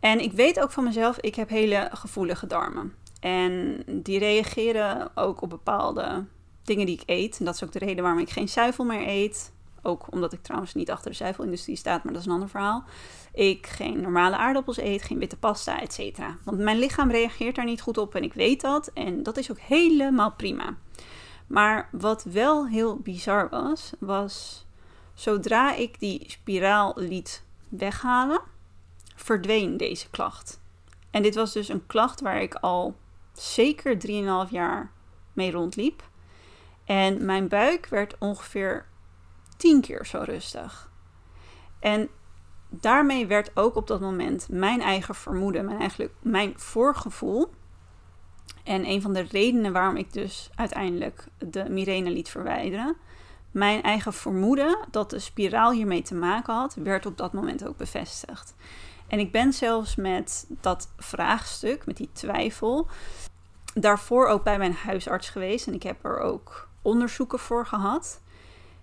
En ik weet ook van mezelf, ik heb hele gevoelige darmen. En die reageren ook op bepaalde dingen die ik eet. En dat is ook de reden waarom ik geen zuivel meer eet. Ook omdat ik trouwens niet achter de zuivelindustrie sta, maar dat is een ander verhaal. Ik geen normale aardappels eet, geen witte pasta, et cetera. Want mijn lichaam reageert daar niet goed op en ik weet dat. En dat is ook helemaal prima. Maar wat wel heel bizar was, was zodra ik die spiraal liet weghalen verdween deze klacht. En dit was dus een klacht waar ik al zeker 3,5 jaar mee rondliep. En mijn buik werd ongeveer 10 keer zo rustig. En daarmee werd ook op dat moment mijn eigen vermoeden, mijn, eigenlijk mijn voorgevoel. En een van de redenen waarom ik dus uiteindelijk de Mirene liet verwijderen. Mijn eigen vermoeden dat de spiraal hiermee te maken had, werd op dat moment ook bevestigd. En ik ben zelfs met dat vraagstuk, met die twijfel, daarvoor ook bij mijn huisarts geweest. En ik heb er ook onderzoeken voor gehad.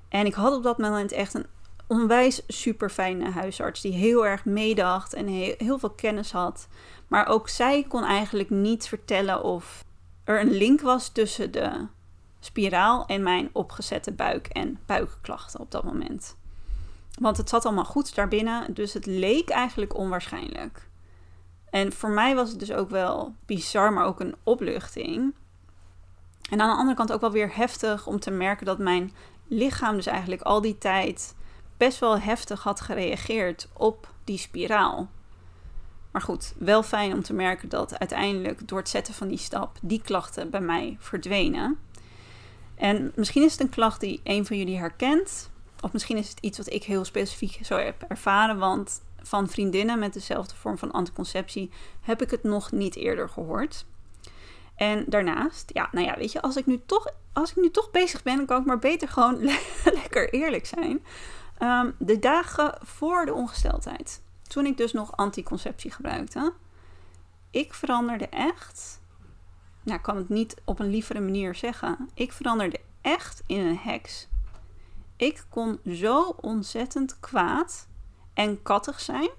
En ik had op dat moment echt een onwijs super fijne huisarts die heel erg meedacht en heel, heel veel kennis had. Maar ook zij kon eigenlijk niet vertellen of er een link was tussen de spiraal en mijn opgezette buik- en buikklachten op dat moment. Want het zat allemaal goed daarbinnen, dus het leek eigenlijk onwaarschijnlijk. En voor mij was het dus ook wel bizar, maar ook een opluchting. En aan de andere kant ook wel weer heftig om te merken dat mijn lichaam dus eigenlijk al die tijd best wel heftig had gereageerd op die spiraal. Maar goed, wel fijn om te merken dat uiteindelijk door het zetten van die stap die klachten bij mij verdwenen. En misschien is het een klacht die een van jullie herkent. Of misschien is het iets wat ik heel specifiek zo heb ervaren. Want van vriendinnen met dezelfde vorm van anticonceptie heb ik het nog niet eerder gehoord. En daarnaast, ja, nou ja, weet je, als ik nu toch, als ik nu toch bezig ben, dan kan ik maar beter gewoon lekker eerlijk zijn. Ehm, de dagen voor de ongesteldheid, toen ik dus nog anticonceptie gebruikte, ik veranderde echt. Nou, ik kan het niet op een lievere manier zeggen. Ik veranderde echt in een heks. Ik kon zo ontzettend kwaad en kattig zijn.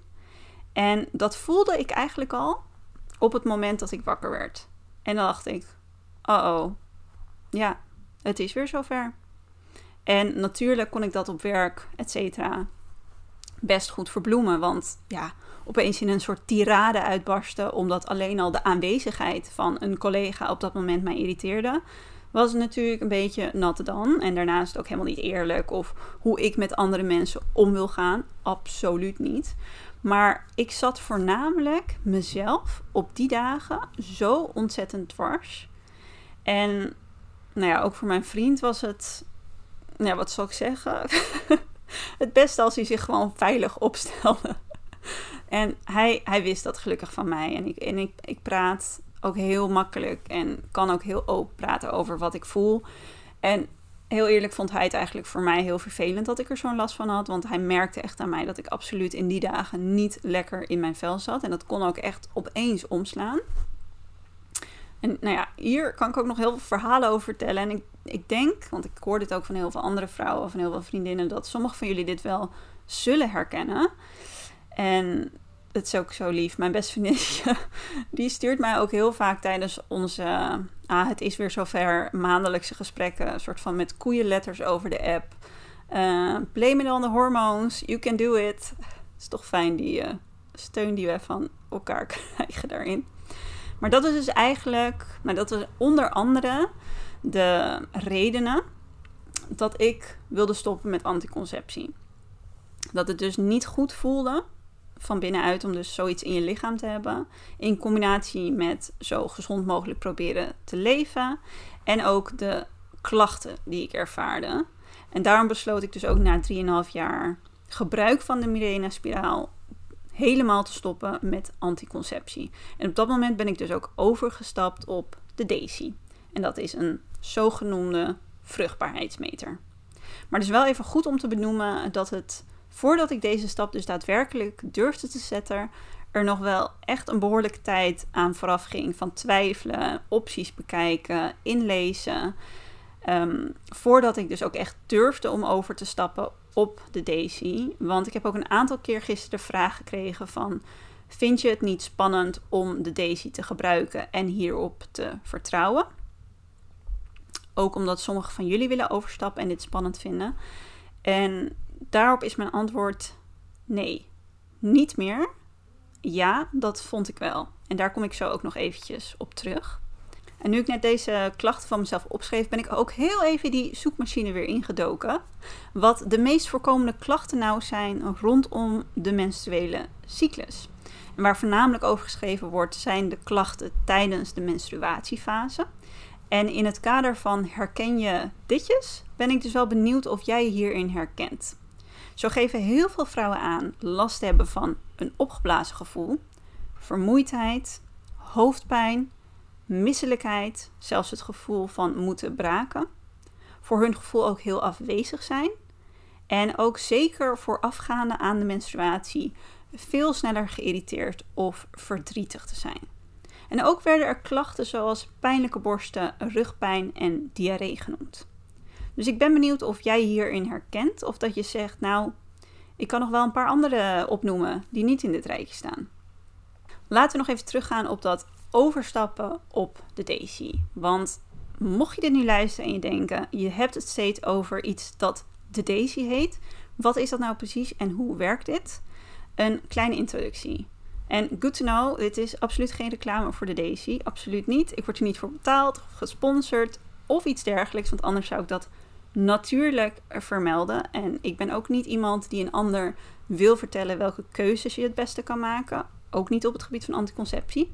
En dat voelde ik eigenlijk al op het moment dat ik wakker werd. En dan dacht ik: oh, oh, ja, het is weer zover. En natuurlijk kon ik dat op werk, et cetera, best goed verbloemen. Want ja, opeens in een soort tirade uitbarsten, omdat alleen al de aanwezigheid van een collega op dat moment mij irriteerde was natuurlijk een beetje natte dan. En daarnaast ook helemaal niet eerlijk of hoe ik met andere mensen om wil gaan. Absoluut niet. Maar ik zat voornamelijk mezelf op die dagen zo ontzettend dwars. En nou ja, ook voor mijn vriend was het, nou wat zal ik zeggen? het beste als hij zich gewoon veilig opstelde. En hij, hij wist dat gelukkig van mij. En ik, en ik, ik praat ook heel makkelijk en kan ook heel open praten over wat ik voel. En heel eerlijk vond hij het eigenlijk voor mij heel vervelend dat ik er zo'n last van had. Want hij merkte echt aan mij dat ik absoluut in die dagen niet lekker in mijn vel zat. En dat kon ook echt opeens omslaan. En nou ja, hier kan ik ook nog heel veel verhalen over vertellen. En ik, ik denk, want ik hoor dit ook van heel veel andere vrouwen, van heel veel vriendinnen, dat sommige van jullie dit wel zullen herkennen. En het is ook zo lief. Mijn beste vriendinnetje, die stuurt mij ook heel vaak tijdens onze, ah, het is weer zover, maandelijkse gesprekken, een soort van met koeienletters over de app. Uh, blame it on the hormones, you can do it. Het is toch fijn die uh, steun die we van elkaar krijgen daarin. Maar dat is dus eigenlijk, nou dat is onder andere de redenen dat ik wilde stoppen met anticonceptie. Dat het dus niet goed voelde van binnenuit om dus zoiets in je lichaam te hebben. In combinatie met zo gezond mogelijk proberen te leven. En ook de klachten die ik ervaarde. En daarom besloot ik dus ook na 3,5 jaar gebruik van de Mirena-spiraal helemaal te stoppen met anticonceptie. En op dat moment ben ik dus ook overgestapt op de Daisy. En dat is een zogenoemde vruchtbaarheidsmeter. Maar het is wel even goed om te benoemen dat het voordat ik deze stap dus daadwerkelijk durfde te zetten, er nog wel echt een behoorlijke tijd aan vooraf ging. Van twijfelen, opties bekijken, inlezen. Ehm, voordat ik dus ook echt durfde om over te stappen op de Daisy. Want ik heb ook een aantal keer gisteren de vraag gekregen van... Vind je het niet spannend om de Daisy te gebruiken en hierop te vertrouwen? Ook omdat sommige van jullie willen overstappen en dit spannend vinden. En daarop is mijn antwoord nee. Niet meer. Ja, dat vond ik wel. En daar kom ik zo ook nog eventjes op terug. En nu ik net deze klachten van mezelf opschreef, ben ik ook heel even die zoekmachine weer ingedoken. Wat de meest voorkomende klachten nou zijn rondom de menstruele cyclus. En waar voornamelijk over geschreven wordt, zijn de klachten tijdens de menstruatiefase. En in het kader van herken je ditjes, ben ik dus wel benieuwd of jij je hierin herkent. Zo geven heel veel vrouwen aan last te hebben van een opgeblazen gevoel, vermoeidheid, hoofdpijn, misselijkheid, zelfs het gevoel van moeten braken. Voor hun gevoel ook heel afwezig zijn. En ook zeker voorafgaande aan de menstruatie veel sneller geïrriteerd of verdrietig te zijn. En ook werden er klachten zoals pijnlijke borsten, rugpijn en diarree genoemd. Dus ik ben benieuwd of jij hierin herkent of dat je zegt, nou, ik kan nog wel een paar andere opnoemen die niet in dit rijtje staan. Laten we nog even teruggaan op dat overstappen op de Daisy. Want mocht je dit nu luisteren en je denken, je hebt het steeds over iets dat de Daisy heet. Wat is dat nou precies en hoe werkt dit? Een kleine introductie. En good to know, dit is absoluut geen reclame voor de Daisy. Absoluut niet. Ik word er niet voor betaald gesponsord of iets dergelijks. Want anders zou ik dat natuurlijk vermelden. En ik ben ook niet iemand die een ander wil vertellen welke keuzes je het beste kan maken. Ook niet op het gebied van anticonceptie.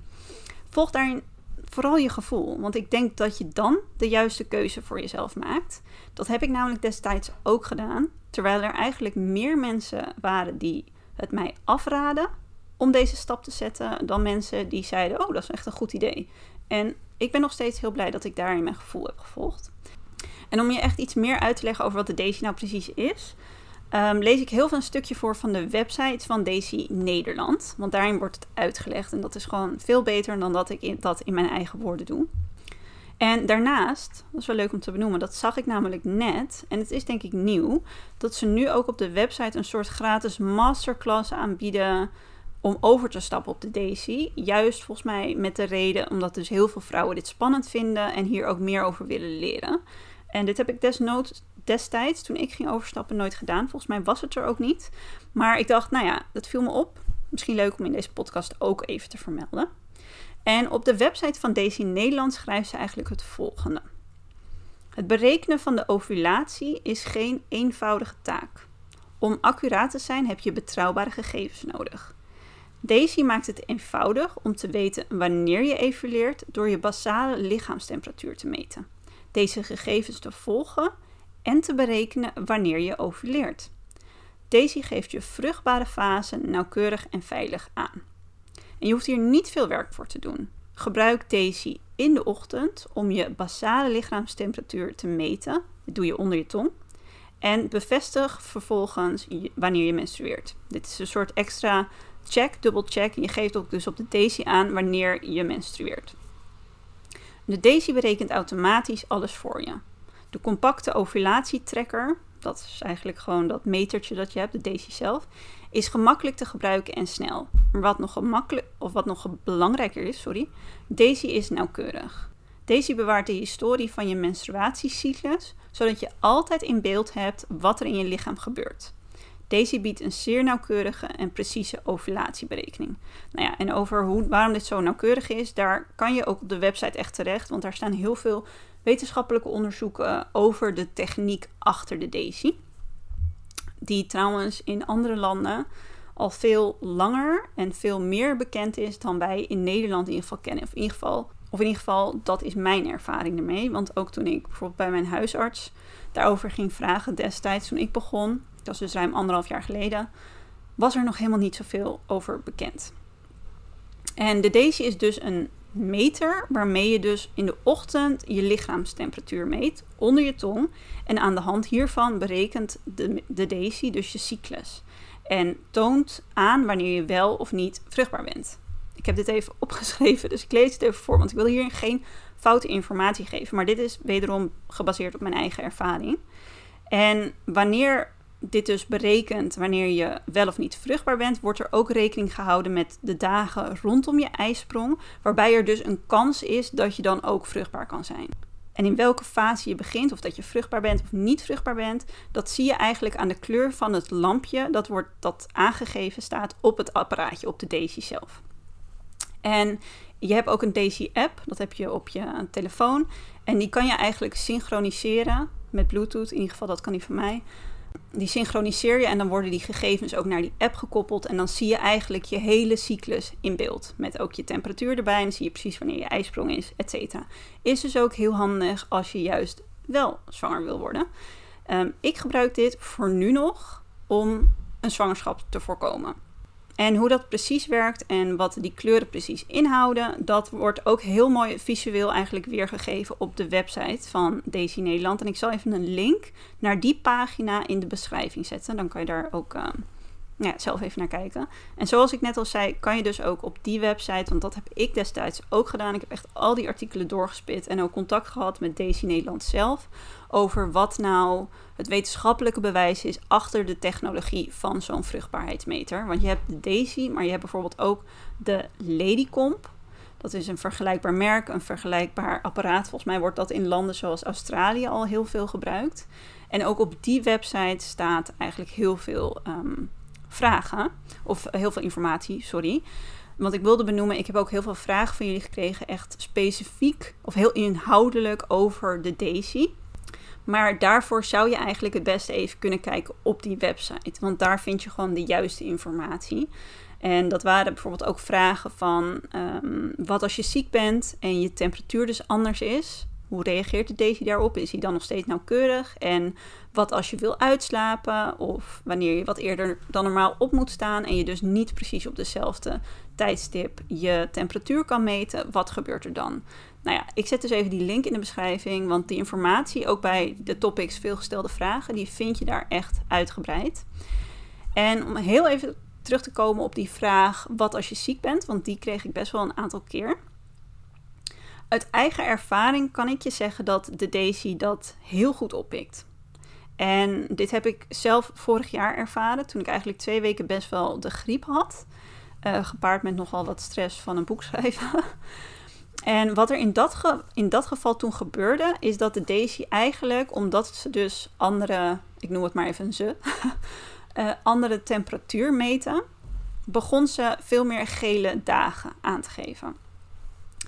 Volg daarin vooral je gevoel. Want ik denk dat je dan de juiste keuze voor jezelf maakt. Dat heb ik namelijk destijds ook gedaan. Terwijl er eigenlijk meer mensen waren die het mij afraden om deze stap te zetten dan mensen die zeiden: Oh, dat is echt een goed idee. En ik ben nog steeds heel blij dat ik daarin mijn gevoel heb gevolgd. En om je echt iets meer uit te leggen over wat de Daisy nou precies is, um, lees ik heel veel een stukje voor van de website van Daisy Nederland. Want daarin wordt het uitgelegd en dat is gewoon veel beter dan dat ik dat in mijn eigen woorden doe. En daarnaast, dat is wel leuk om te benoemen, dat zag ik namelijk net, en het is denk ik nieuw, dat ze nu ook op de website een soort gratis masterclass aanbieden om over te stappen op de Daisy. Juist volgens mij met de reden omdat dus heel veel vrouwen dit spannend vinden en hier ook meer over willen leren. En dit heb ik destijds, toen ik ging overstappen, nooit gedaan. Volgens mij was het er ook niet. Maar ik dacht, nou ja, dat viel me op. Misschien leuk om in deze podcast ook even te vermelden. En op de website van Daisy Nederland schrijft ze eigenlijk het volgende. Het berekenen van de ovulatie is geen eenvoudige taak. Om accuraat te zijn heb je betrouwbare gegevens nodig. Daisy maakt het eenvoudig om te weten wanneer je evolueert door je basale lichaamstemperatuur te meten. Deze gegevens te volgen en te berekenen wanneer je ovuleert. Daisy geeft je vruchtbare fase nauwkeurig en veilig aan. En je hoeft hier niet veel werk voor te doen. Gebruik Daisy in de ochtend om je basale lichaamstemperatuur te meten. Dat doe je onder je tong. En bevestig vervolgens wanneer je menstrueert. Dit is een soort extra check, dubbel check. En je geeft ook dus op de Daisy aan wanneer je menstrueert. De Daisy berekent automatisch alles voor je. De compacte ovulatietrekker dat is eigenlijk gewoon dat metertje dat je hebt, de Daisy zelf, is gemakkelijk te gebruiken en snel. Maar wat nog gemakkelijk, of wat nog belangrijker is, sorry, Daisy is nauwkeurig. Daisy bewaart de historie van je menstruatiecyclus, zodat je altijd in beeld hebt wat er in je lichaam gebeurt. Daisy biedt een zeer nauwkeurige en precieze ovulatieberekening. Nou ja, en over hoe, waarom dit zo nauwkeurig is, daar kan je ook op de website echt terecht, want daar staan heel veel wetenschappelijke onderzoeken over de techniek achter de Daisy. Die trouwens in andere landen al veel langer en veel meer bekend is dan wij in Nederland in ieder geval kennen. Of in ieder geval, of in ieder geval dat is mijn ervaring ermee. Want ook toen ik bijvoorbeeld bij mijn huisarts daarover ging vragen destijds toen ik begon, dat was dus ruim anderhalf jaar geleden, was er nog helemaal niet zoveel over bekend. En de Daisy is dus een meter waarmee je dus in de ochtend je lichaamstemperatuur meet onder je tong. En aan de hand hiervan berekent de, de Daisy dus je cyclus. En toont aan wanneer je wel of niet vruchtbaar bent. Ik heb dit even opgeschreven, dus ik lees het even voor, want ik wil hier geen foute informatie geven. Maar dit is wederom gebaseerd op mijn eigen ervaring. En wanneer dit dus berekent wanneer je wel of niet vruchtbaar bent, wordt er ook rekening gehouden met de dagen rondom je ijsprong, waarbij er dus een kans is dat je dan ook vruchtbaar kan zijn. En in welke fase je begint, of dat je vruchtbaar bent of niet vruchtbaar bent, dat zie je eigenlijk aan de kleur van het lampje dat, wordt, dat aangegeven staat op het apparaatje, op de Daisy zelf. En je hebt ook een Daisy-app, dat heb je op je telefoon. En die kan je eigenlijk synchroniseren met Bluetooth, in ieder geval dat kan die van mij die synchroniseer je en dan worden die gegevens ook naar die app gekoppeld. En dan zie je eigenlijk je hele cyclus in beeld. Met ook je temperatuur erbij en dan zie je precies wanneer je ijsprong is, et cetera. Is dus ook heel handig als je juist wel zwanger wil worden. Ehm, ik gebruik dit voor nu nog om een zwangerschap te voorkomen. En hoe dat precies werkt en wat die kleuren precies inhouden, dat wordt ook heel mooi visueel eigenlijk weergegeven op de website van Daisy Nederland. En ik zal even een link naar die pagina in de beschrijving zetten. Dan kan je daar ook uh, ja, zelf even naar kijken. En zoals ik net al zei, kan je dus ook op die website, want dat heb ik destijds ook gedaan. Ik heb echt al die artikelen doorgespit en ook contact gehad met Daisy Nederland zelf over wat nou het wetenschappelijke bewijs is achter de technologie van zo'n vruchtbaarheidsmeter. Want je hebt de Daisy, maar je hebt bijvoorbeeld ook de Ladycomp. Dat is een vergelijkbaar merk, een vergelijkbaar apparaat. Volgens mij wordt dat in landen zoals Australië al heel veel gebruikt. En ook op die website staat eigenlijk heel veel ehm, vragen, of heel veel informatie, sorry. Want ik wilde benoemen, ik heb ook heel veel vragen van jullie gekregen, echt specifiek of heel inhoudelijk over de Daisy. Maar daarvoor zou je eigenlijk het beste even kunnen kijken op die website. Want daar vind je gewoon de juiste informatie. En dat waren bijvoorbeeld ook vragen van ehm, wat als je ziek bent en je temperatuur dus anders is. Hoe reageert de Daisy daarop? Is hij dan nog steeds nauwkeurig? En wat als je wil uitslapen of wanneer je wat eerder dan normaal op moet staan en je dus niet precies op dezelfde tijdstip je temperatuur kan meten, wat gebeurt er dan? Nou ja, ik zet dus even die link in de beschrijving, want die informatie, ook bij de topics veelgestelde vragen, die vind je daar echt uitgebreid. En om heel even terug te komen op die vraag, wat als je ziek bent, want die kreeg ik best wel een aantal keer. Uit eigen ervaring kan ik je zeggen dat de Daisy dat heel goed oppikt. En dit heb ik zelf vorig jaar ervaren, toen ik eigenlijk twee weken best wel de griep had. Uh, gepaard met nogal wat stress van een boek schrijven. En wat er in dat, in dat geval toen gebeurde, is dat de Daisy eigenlijk, omdat ze dus andere, ik noem het maar even ze, uh, andere temperatuur meten, begon ze veel meer gele dagen aan te geven.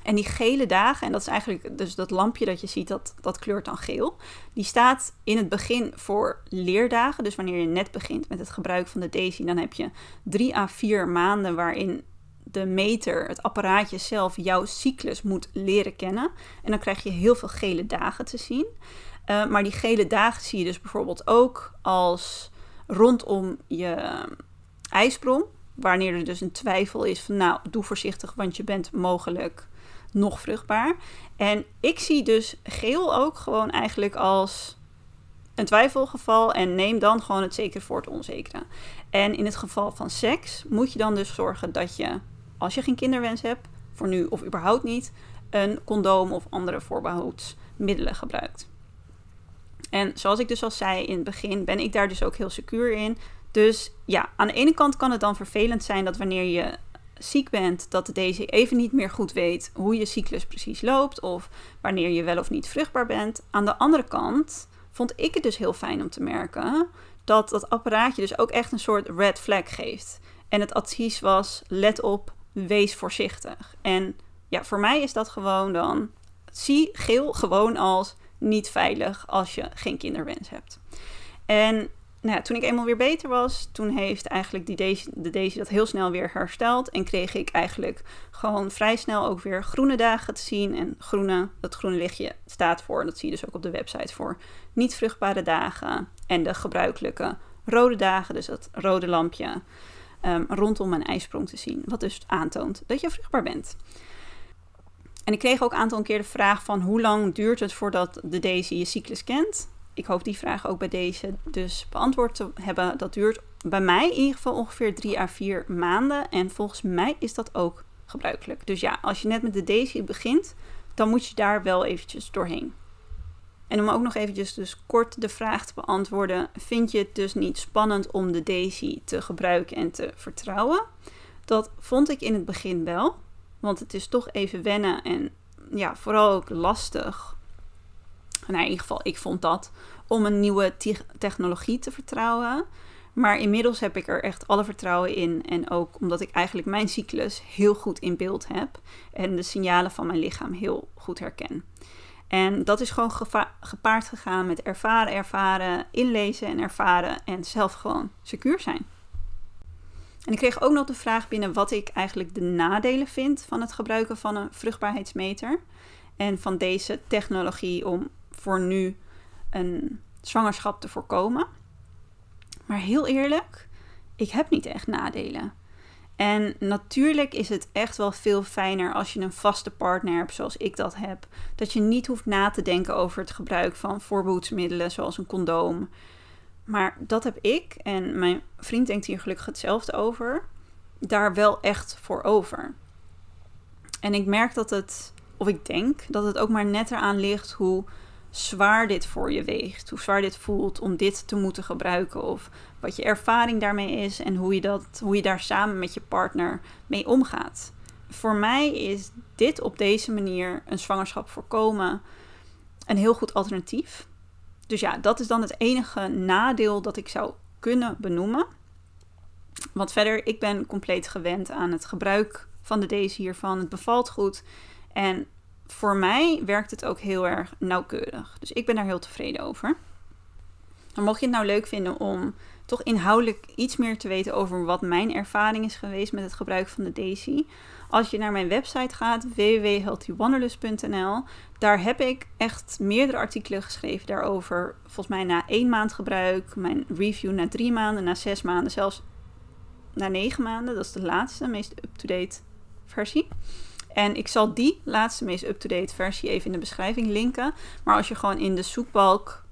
En die gele dagen, en dat is eigenlijk dus dat lampje dat je ziet, dat, dat kleurt dan geel. Die staat in het begin voor leerdagen. Dus wanneer je net begint met het gebruik van de Daisy, dan heb je drie à vier maanden waarin de meter, het apparaatje zelf, jouw cyclus moet leren kennen. En dan krijg je heel veel gele dagen te zien. Uh, maar die gele dagen zie je dus bijvoorbeeld ook als rondom je ijsprong. Wanneer er dus een twijfel is van nou, doe voorzichtig, want je bent mogelijk nog vruchtbaar. En ik zie dus geel ook gewoon eigenlijk als een twijfelgeval en neem dan gewoon het zeker voor het onzekere. En in het geval van seks moet je dan dus zorgen dat je als je geen kinderwens hebt, voor nu of überhaupt niet, een condoom of andere voorbehoedsmiddelen gebruikt. En zoals ik dus al zei in het begin, ben ik daar dus ook heel secuur in. Dus ja, aan de ene kant kan het dan vervelend zijn dat wanneer je ziek bent, dat deze even niet meer goed weet hoe je cyclus precies loopt of wanneer je wel of niet vruchtbaar bent. Aan de andere kant vond ik het dus heel fijn om te merken dat dat apparaatje dus ook echt een soort red flag geeft. En het advies was: let op, wees voorzichtig. En ja, voor mij is dat gewoon dan. Zie geel gewoon als niet veilig als je geen kinderwens hebt. En nou toen ik eenmaal weer beter was, toen heeft eigenlijk die Daisy, de Daisy dat heel snel weer hersteld. En kreeg ik eigenlijk gewoon vrij snel ook weer groene dagen te zien. En groene, dat groene lichtje staat voor, dat zie je dus ook op de website voor, niet vruchtbare dagen. En de gebruikelijke rode dagen, dus dat rode lampje um, rondom mijn ijsprong te zien. Wat dus aantoont dat je vruchtbaar bent. En ik kreeg ook een aantal keer de vraag van hoe lang duurt het voordat de Daisy je cyclus kent? Ik hoop die vraag ook bij deze dus beantwoord te hebben. Dat duurt bij mij in ieder geval ongeveer 3 à 4 maanden. En volgens mij is dat ook gebruikelijk. Dus ja, als je net met de Daisy begint, dan moet je daar wel eventjes doorheen. En om ook nog eventjes dus kort de vraag te beantwoorden, vind je het dus niet spannend om de Daisy te gebruiken en te vertrouwen? Dat vond ik in het begin wel, want het is toch even wennen en ja, vooral ook lastig. Nou, in ieder geval, ik vond dat om een nieuwe technologie te vertrouwen. Maar inmiddels heb ik er echt alle vertrouwen in. En ook omdat ik eigenlijk mijn cyclus heel goed in beeld heb. En de signalen van mijn lichaam heel goed herken. En dat is gewoon gepaard gegaan met ervaren, ervaren, inlezen en ervaren en zelf gewoon secuur zijn. En ik kreeg ook nog de vraag binnen wat ik eigenlijk de nadelen vind van het gebruiken van een vruchtbaarheidsmeter. En van deze technologie om voor nu een zwangerschap te voorkomen. Maar heel eerlijk, ik heb niet echt nadelen. En natuurlijk is het echt wel veel fijner als je een vaste partner hebt zoals ik dat heb. Dat je niet hoeft na te denken over het gebruik van voorbehoedsmiddelen zoals een condoom. Maar dat heb ik en mijn vriend denkt hier gelukkig hetzelfde over. Daar wel echt voor over. En ik merk dat het, of ik denk dat het ook maar net eraan ligt hoe zwaar dit voor je weegt. Hoe zwaar dit voelt om dit te moeten gebruiken. Of wat je ervaring daarmee is en hoe je, dat, hoe je daar samen met je partner mee omgaat. Voor mij is dit op deze manier een zwangerschap voorkomen een heel goed alternatief. Dus ja, dat is dan het enige nadeel dat ik zou kunnen benoemen. Want verder, ik ben compleet gewend aan het gebruik van de deze hiervan. Het bevalt goed. En voor mij werkt het ook heel erg nauwkeurig. Dus ik ben daar heel tevreden over. Mocht je het nou leuk vinden om toch inhoudelijk iets meer te weten over wat mijn ervaring is geweest met het gebruik van de Daisy. Als je naar mijn website gaat, www.healthywanderlust.nl, daar heb ik echt meerdere artikelen geschreven daarover. Volgens mij na één maand gebruik, mijn review na drie maanden, na zes maanden, zelfs na negen maanden. Dat is de laatste, meest up-to-date versie. En ik zal die laatste, meest up-to-date versie even in de beschrijving linken. Maar als je gewoon in de zoekbalk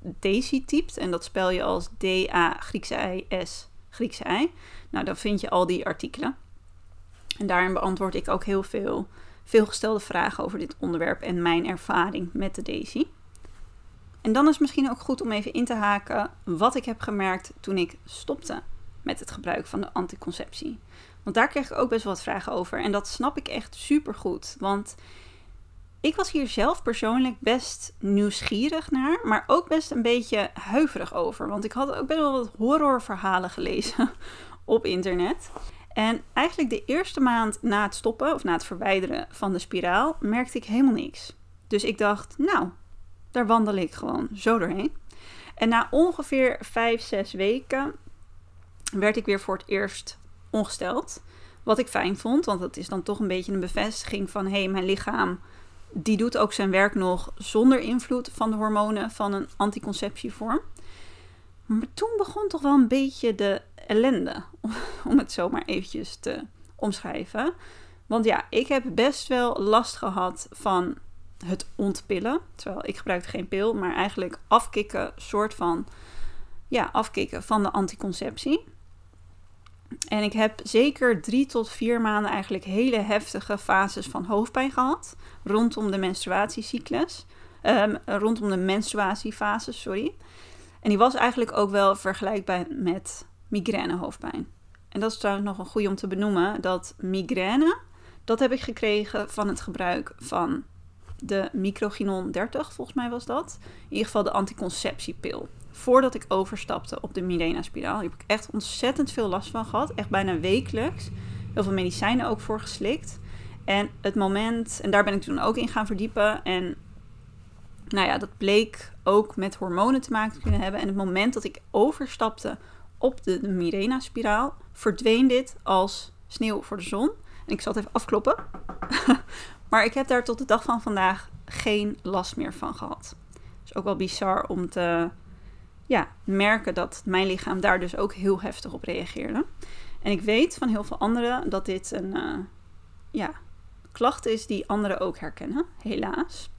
Daisy typt, en dat spel je als D-A Griekse I S Griekse I, nou dan vind je al die artikelen. En daarin beantwoord ik ook heel veel veelgestelde vragen over dit onderwerp en mijn ervaring met de Daisy. En dan is het misschien ook goed om even in te haken wat ik heb gemerkt toen ik stopte met het gebruik van de anticonceptie. Want daar kreeg ik ook best wel wat vragen over. En dat snap ik echt super goed. Want ik was hier zelf persoonlijk best nieuwsgierig naar, maar ook best een beetje huiverig over. Want ik had ook best wel wat horrorverhalen gelezen op internet. En eigenlijk de eerste maand na het stoppen of na het verwijderen van de spiraal merkte ik helemaal niks. Dus ik dacht, nou, daar wandel ik gewoon zo doorheen. En na ongeveer 5, 6 weken werd ik weer voor het eerst ongesteld. Wat ik fijn vond, want dat is dan toch een beetje een bevestiging van hé, hey, mijn lichaam die doet ook zijn werk nog zonder invloed van de hormonen van een anticonceptievorm. Maar toen begon toch wel een beetje de ellende, om het zo maar eventjes te omschrijven. Want ja, ik heb best wel last gehad van het ontpillen. Terwijl ik gebruikte geen pil, maar eigenlijk afkicken, soort van ja, afkicken van de anticonceptie. En ik heb zeker drie tot vier maanden eigenlijk hele heftige fases van hoofdpijn gehad rondom de menstruatiecyclus. Ehm, rondom de menstruatiefase, sorry. En die was eigenlijk ook wel vergelijkbaar met migrainehoofdpijn. En dat is trouwens nog een goede om te benoemen, dat migraine, dat heb ik gekregen van het gebruik van de microginon 30, volgens mij was dat. In ieder geval de anticonceptiepil. Voordat ik overstapte op de Mirena-spiraal. Heb ik echt ontzettend veel last van gehad. Echt bijna wekelijks. Heel veel medicijnen ook voor geslikt. En het moment, en daar ben ik toen ook in gaan verdiepen. En nou ja, dat bleek ook met hormonen te maken te kunnen hebben. En het moment dat ik overstapte op de, Mirena-spiraal, verdween dit als sneeuw voor de zon. En ik zal het even afkloppen. maar ik heb daar tot de dag van vandaag geen last meer van gehad. Is ook wel bizar om te ja, merken dat mijn lichaam daar dus ook heel heftig op reageerde. En ik weet van heel veel anderen dat dit een uh, ja, klacht is die anderen ook herkennen, helaas.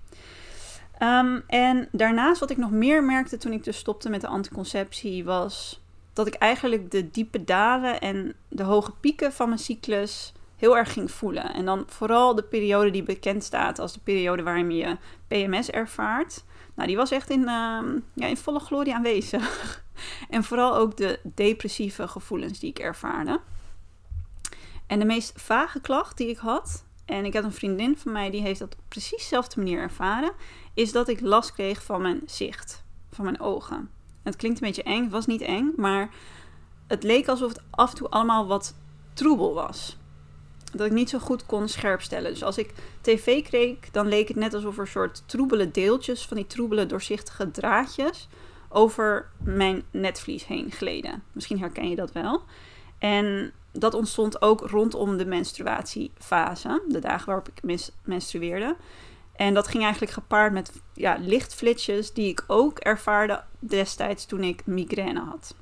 Um, en daarnaast wat ik nog meer merkte toen ik dus stopte met de anticonceptie was dat ik eigenlijk de diepe dalen en de hoge pieken van mijn cyclus heel erg ging voelen. En dan vooral de periode die bekend staat als de periode waarin je PMS ervaart. Nou, die was echt in, uh, ja, in volle glorie aanwezig. en vooral ook de depressieve gevoelens die ik ervaarde. En de meest vage klacht die ik had, en ik had een vriendin van mij die heeft dat op precies dezelfde manier ervaren, is dat ik last kreeg van mijn zicht, van mijn ogen. het klinkt een beetje eng, het was niet eng, maar het leek alsof het af en toe allemaal wat troebel was dat ik niet zo goed kon scherpstellen. Dus als ik tv kreeg, dan leek het net alsof er soort troebele deeltjes, van die troebele doorzichtige draadjes, over mijn netvlies heen gleden. Misschien herken je dat wel. En dat ontstond ook rondom de menstruatiefase, de dagen waarop ik menstrueerde. En dat ging eigenlijk gepaard met ja, lichtflitsjes die ik ook ervaarde destijds toen ik migraine had.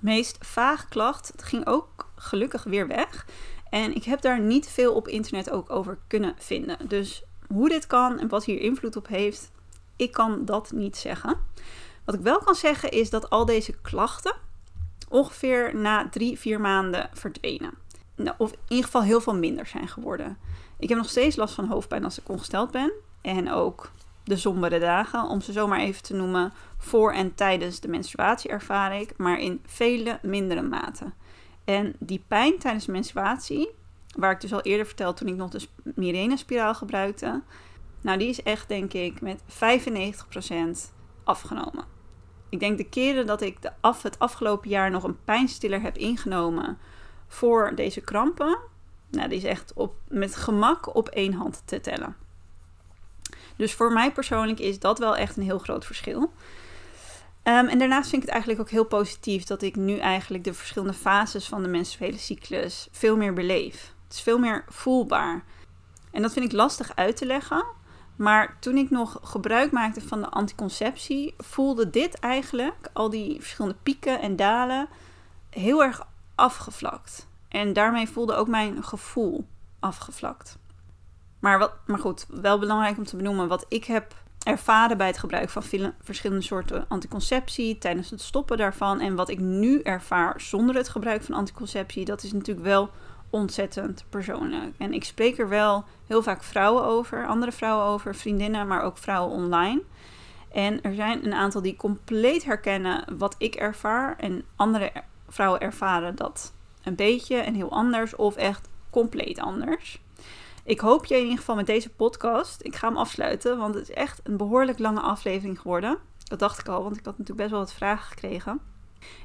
meest vaag klacht ging ook gelukkig weer weg. En ik heb daar niet veel op internet ook over kunnen vinden. Dus hoe dit kan en wat hier invloed op heeft, ik kan dat niet zeggen. Wat ik wel kan zeggen is dat al deze klachten ongeveer na drie, vier maanden verdwenen. Nou, of in ieder geval heel veel minder zijn geworden. Ik heb nog steeds last van hoofdpijn als ik ongesteld ben. En ook de sombere dagen, om ze zomaar even te noemen. Voor en tijdens de menstruatie ervaar ik, maar in vele mindere mate. En die pijn tijdens menstruatie, waar ik dus al eerder vertelde toen ik nog de Mirena-spiraal gebruikte, nou die is echt denk ik met 95% afgenomen. Ik denk de keren dat ik de af, het afgelopen jaar nog een pijnstiller heb ingenomen voor deze krampen, nou die is echt op, met gemak op één hand te tellen. Dus voor mij persoonlijk is dat wel echt een heel groot verschil. Ehm, en daarnaast vind ik het eigenlijk ook heel positief dat ik nu eigenlijk de verschillende fases van de menstruele cyclus veel meer beleef. Het is veel meer voelbaar. En dat vind ik lastig uit te leggen. Maar toen ik nog gebruik maakte van de anticonceptie, voelde dit eigenlijk, al die verschillende pieken en dalen, heel erg afgevlakt. En daarmee voelde ook mijn gevoel afgevlakt. Maar, wat, maar goed, wel belangrijk om te benoemen, wat ik heb ervaren bij het gebruik van verschillende soorten anticonceptie, tijdens het stoppen daarvan. En wat ik nu ervaar zonder het gebruik van anticonceptie, dat is natuurlijk wel ontzettend persoonlijk. En ik spreek er wel heel vaak vrouwen over, andere vrouwen over, vriendinnen, maar ook vrouwen online. En er zijn een aantal die compleet herkennen wat ik ervaar. En andere vrouwen ervaren dat een beetje en heel anders of echt compleet anders. Ik hoop je in ieder geval met deze podcast. Ik ga hem afsluiten, want het is echt een behoorlijk lange aflevering geworden. Dat dacht ik al, want ik had natuurlijk best wel wat vragen gekregen.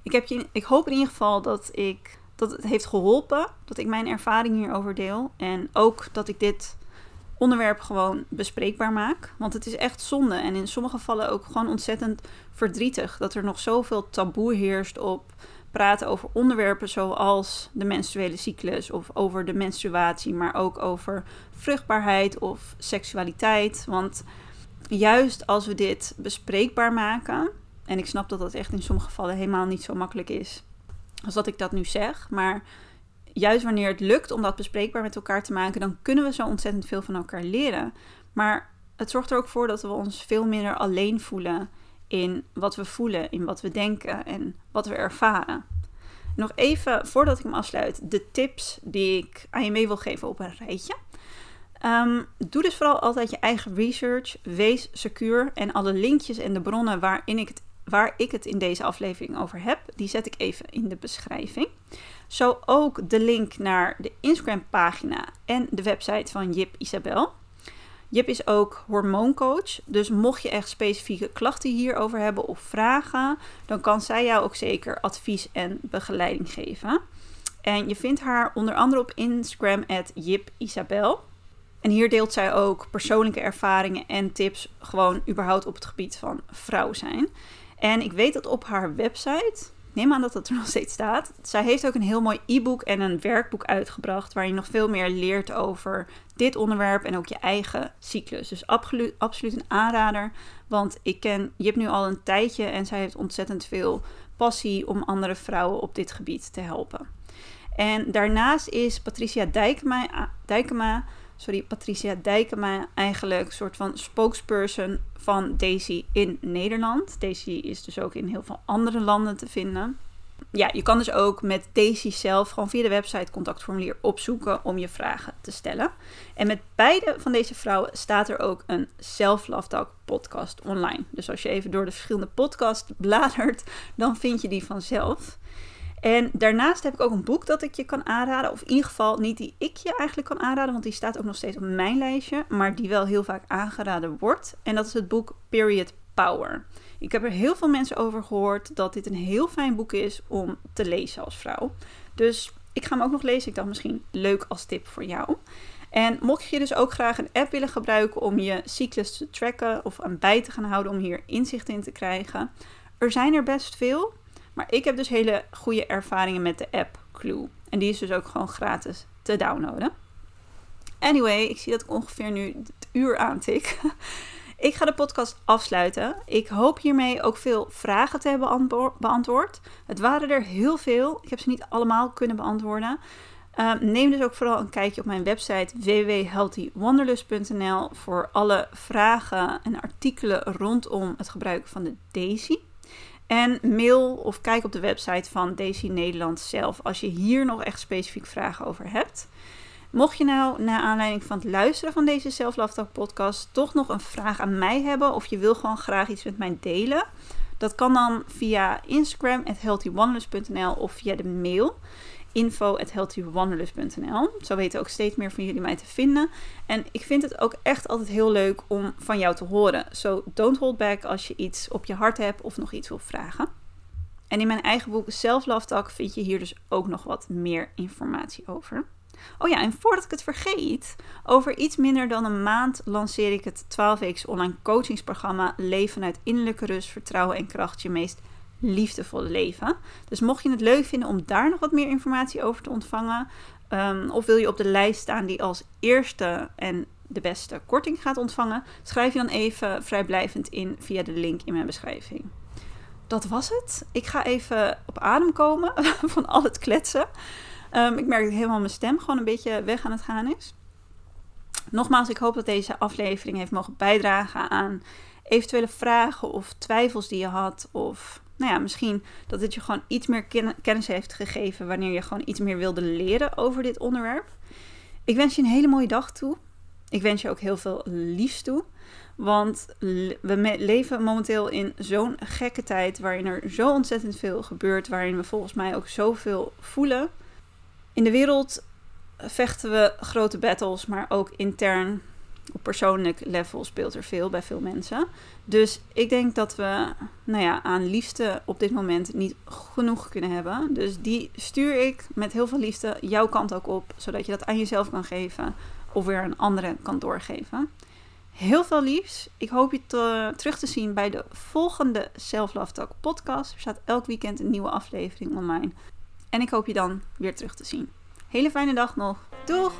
Ik, heb je, ik hoop in ieder geval dat, ik, dat het heeft geholpen. Dat ik mijn ervaring hierover deel. En ook dat ik dit onderwerp gewoon bespreekbaar maak. Want het is echt zonde en in sommige gevallen ook gewoon ontzettend verdrietig. Dat er nog zoveel taboe heerst op praten over onderwerpen zoals de menstruele cyclus of over de menstruatie, maar ook over vruchtbaarheid of seksualiteit. Want juist als we dit bespreekbaar maken, en ik snap dat dat echt in sommige gevallen helemaal niet zo makkelijk is als dat ik dat nu zeg, maar juist wanneer het lukt om dat bespreekbaar met elkaar te maken, dan kunnen we zo ontzettend veel van elkaar leren. Maar het zorgt er ook voor dat we ons veel minder alleen voelen in wat we voelen, in wat we denken en wat we ervaren. Nog even voordat ik hem afsluit, de tips die ik aan je mee wil geven op een rijtje. Ehm, doe dus vooral altijd je eigen research. Wees secuur. En alle linkjes en de bronnen waarin ik het, waar ik het in deze aflevering over heb, die zet ik even in de beschrijving. Zo ook de link naar de Instagram pagina en de website van Jip Isabel. Jip is ook hormooncoach. Dus mocht je echt specifieke klachten hierover hebben of vragen, dan kan zij jou ook zeker advies en begeleiding geven. En je vindt haar onder andere op Instagram Jip Isabel. En hier deelt zij ook persoonlijke ervaringen en tips, gewoon überhaupt op het gebied van vrouw zijn. En ik weet dat op haar website, neem aan dat dat er nog steeds staat. Zij heeft ook een heel mooi e-book en een werkboek uitgebracht. Waar je nog veel meer leert over dit onderwerp en ook je eigen cyclus. Dus absoluut, een aanrader. Want ik ken Jip nu al een tijdje en zij heeft ontzettend veel passie om andere vrouwen op dit gebied te helpen. En daarnaast is Patricia Dijkema, Dijkema sorry, Patricia Dijkema eigenlijk een soort van spokesperson van Daisy in Nederland. Daisy is dus ook in heel veel andere landen te vinden. Ja, je kan dus ook met Daisy zelf gewoon via de website contactformulier opzoeken om je vragen te stellen. En met beide van deze vrouwen staat er ook een Self Love Talk podcast online. Dus als je even door de verschillende podcasts bladert, dan vind je die vanzelf. En daarnaast heb ik ook een boek dat ik je kan aanraden. Of in ieder geval niet die ik je eigenlijk kan aanraden, want die staat ook nog steeds op mijn lijstje. Maar die wel heel vaak aangeraden wordt. En dat is het boek Period Power. Ik heb er heel veel mensen over gehoord dat dit een heel fijn boek is om te lezen als vrouw. Dus ik ga hem ook nog lezen. Ik dacht misschien leuk als tip voor jou. En mocht je dus ook graag een app willen gebruiken om je cyclus te tracken of aan bij te gaan houden om hier inzicht in te krijgen. Er zijn er best veel. Maar ik heb dus hele goede ervaringen met de app Clue. En die is dus ook gewoon gratis te downloaden. Anyway, ik zie dat ik ongeveer nu het uur aantik. Ik ga de podcast afsluiten. Ik hoop hiermee ook veel vragen te hebben beantwoord. Het waren er heel veel. Ik heb ze niet allemaal kunnen beantwoorden. Ehm, neem dus ook vooral een kijkje op mijn website www.healthywanderlust.nl voor alle vragen en artikelen rondom het gebruiken van de Daisy. En mail of kijk op de website van Daisy Nederland zelf als je hier nog echt specifiek vragen over hebt. Mocht je nou na aanleiding van het luisteren van deze Self podcast toch nog een vraag aan mij hebben of je wil gewoon graag iets met mij delen, dat kan dan via Instagram at of via de mail info.healthywanderlust.nl. Zo weten ook steeds meer van jullie mij te vinden. En ik vind het ook echt altijd heel leuk om van jou te horen. So don't hold back als je iets op je hart hebt of nog iets wil vragen. En in mijn eigen boek Self Love vind je hier dus ook nog wat meer informatie over. Oh ja, en voordat ik het vergeet, over iets minder dan een maand lanceer ik het 12 weken online coachingsprogramma Leven uit innerlijke rust, vertrouwen en kracht, je meest liefdevolle leven. Dus mocht je het leuk vinden om daar nog wat meer informatie over te ontvangen, um, of wil je op de lijst staan die als eerste en de beste korting gaat ontvangen, schrijf je dan even vrijblijvend in via de link in mijn beschrijving. Dat was het. Ik ga even op adem komen van al het kletsen. Ehm, ik merk dat helemaal mijn stem gewoon een beetje weg aan het gaan is. Nogmaals, ik hoop dat deze aflevering heeft mogen bijdragen aan eventuele vragen of twijfels die je had. Of nou ja, misschien dat het je gewoon iets meer kennis heeft gegeven wanneer je gewoon iets meer wilde leren over dit onderwerp. Ik wens je een hele mooie dag toe. Ik wens je ook heel veel liefs toe. Want we leven momenteel in zo'n gekke tijd waarin er zo ontzettend veel gebeurt, waarin we volgens mij ook zoveel voelen. In de wereld vechten we grote battles, maar ook intern op persoonlijk level speelt er veel bij veel mensen. Dus ik denk dat we nou ja, aan liefde op dit moment niet genoeg kunnen hebben. Dus die stuur ik met heel veel liefde jouw kant ook op, zodat je dat aan jezelf kan geven of weer een andere kan doorgeven. Heel veel liefs. Ik hoop je te, terug te zien bij de volgende Self Love Talk podcast. Er staat elk weekend een nieuwe aflevering online. En ik hoop je dan weer terug te zien. Hele fijne dag nog. Doeg!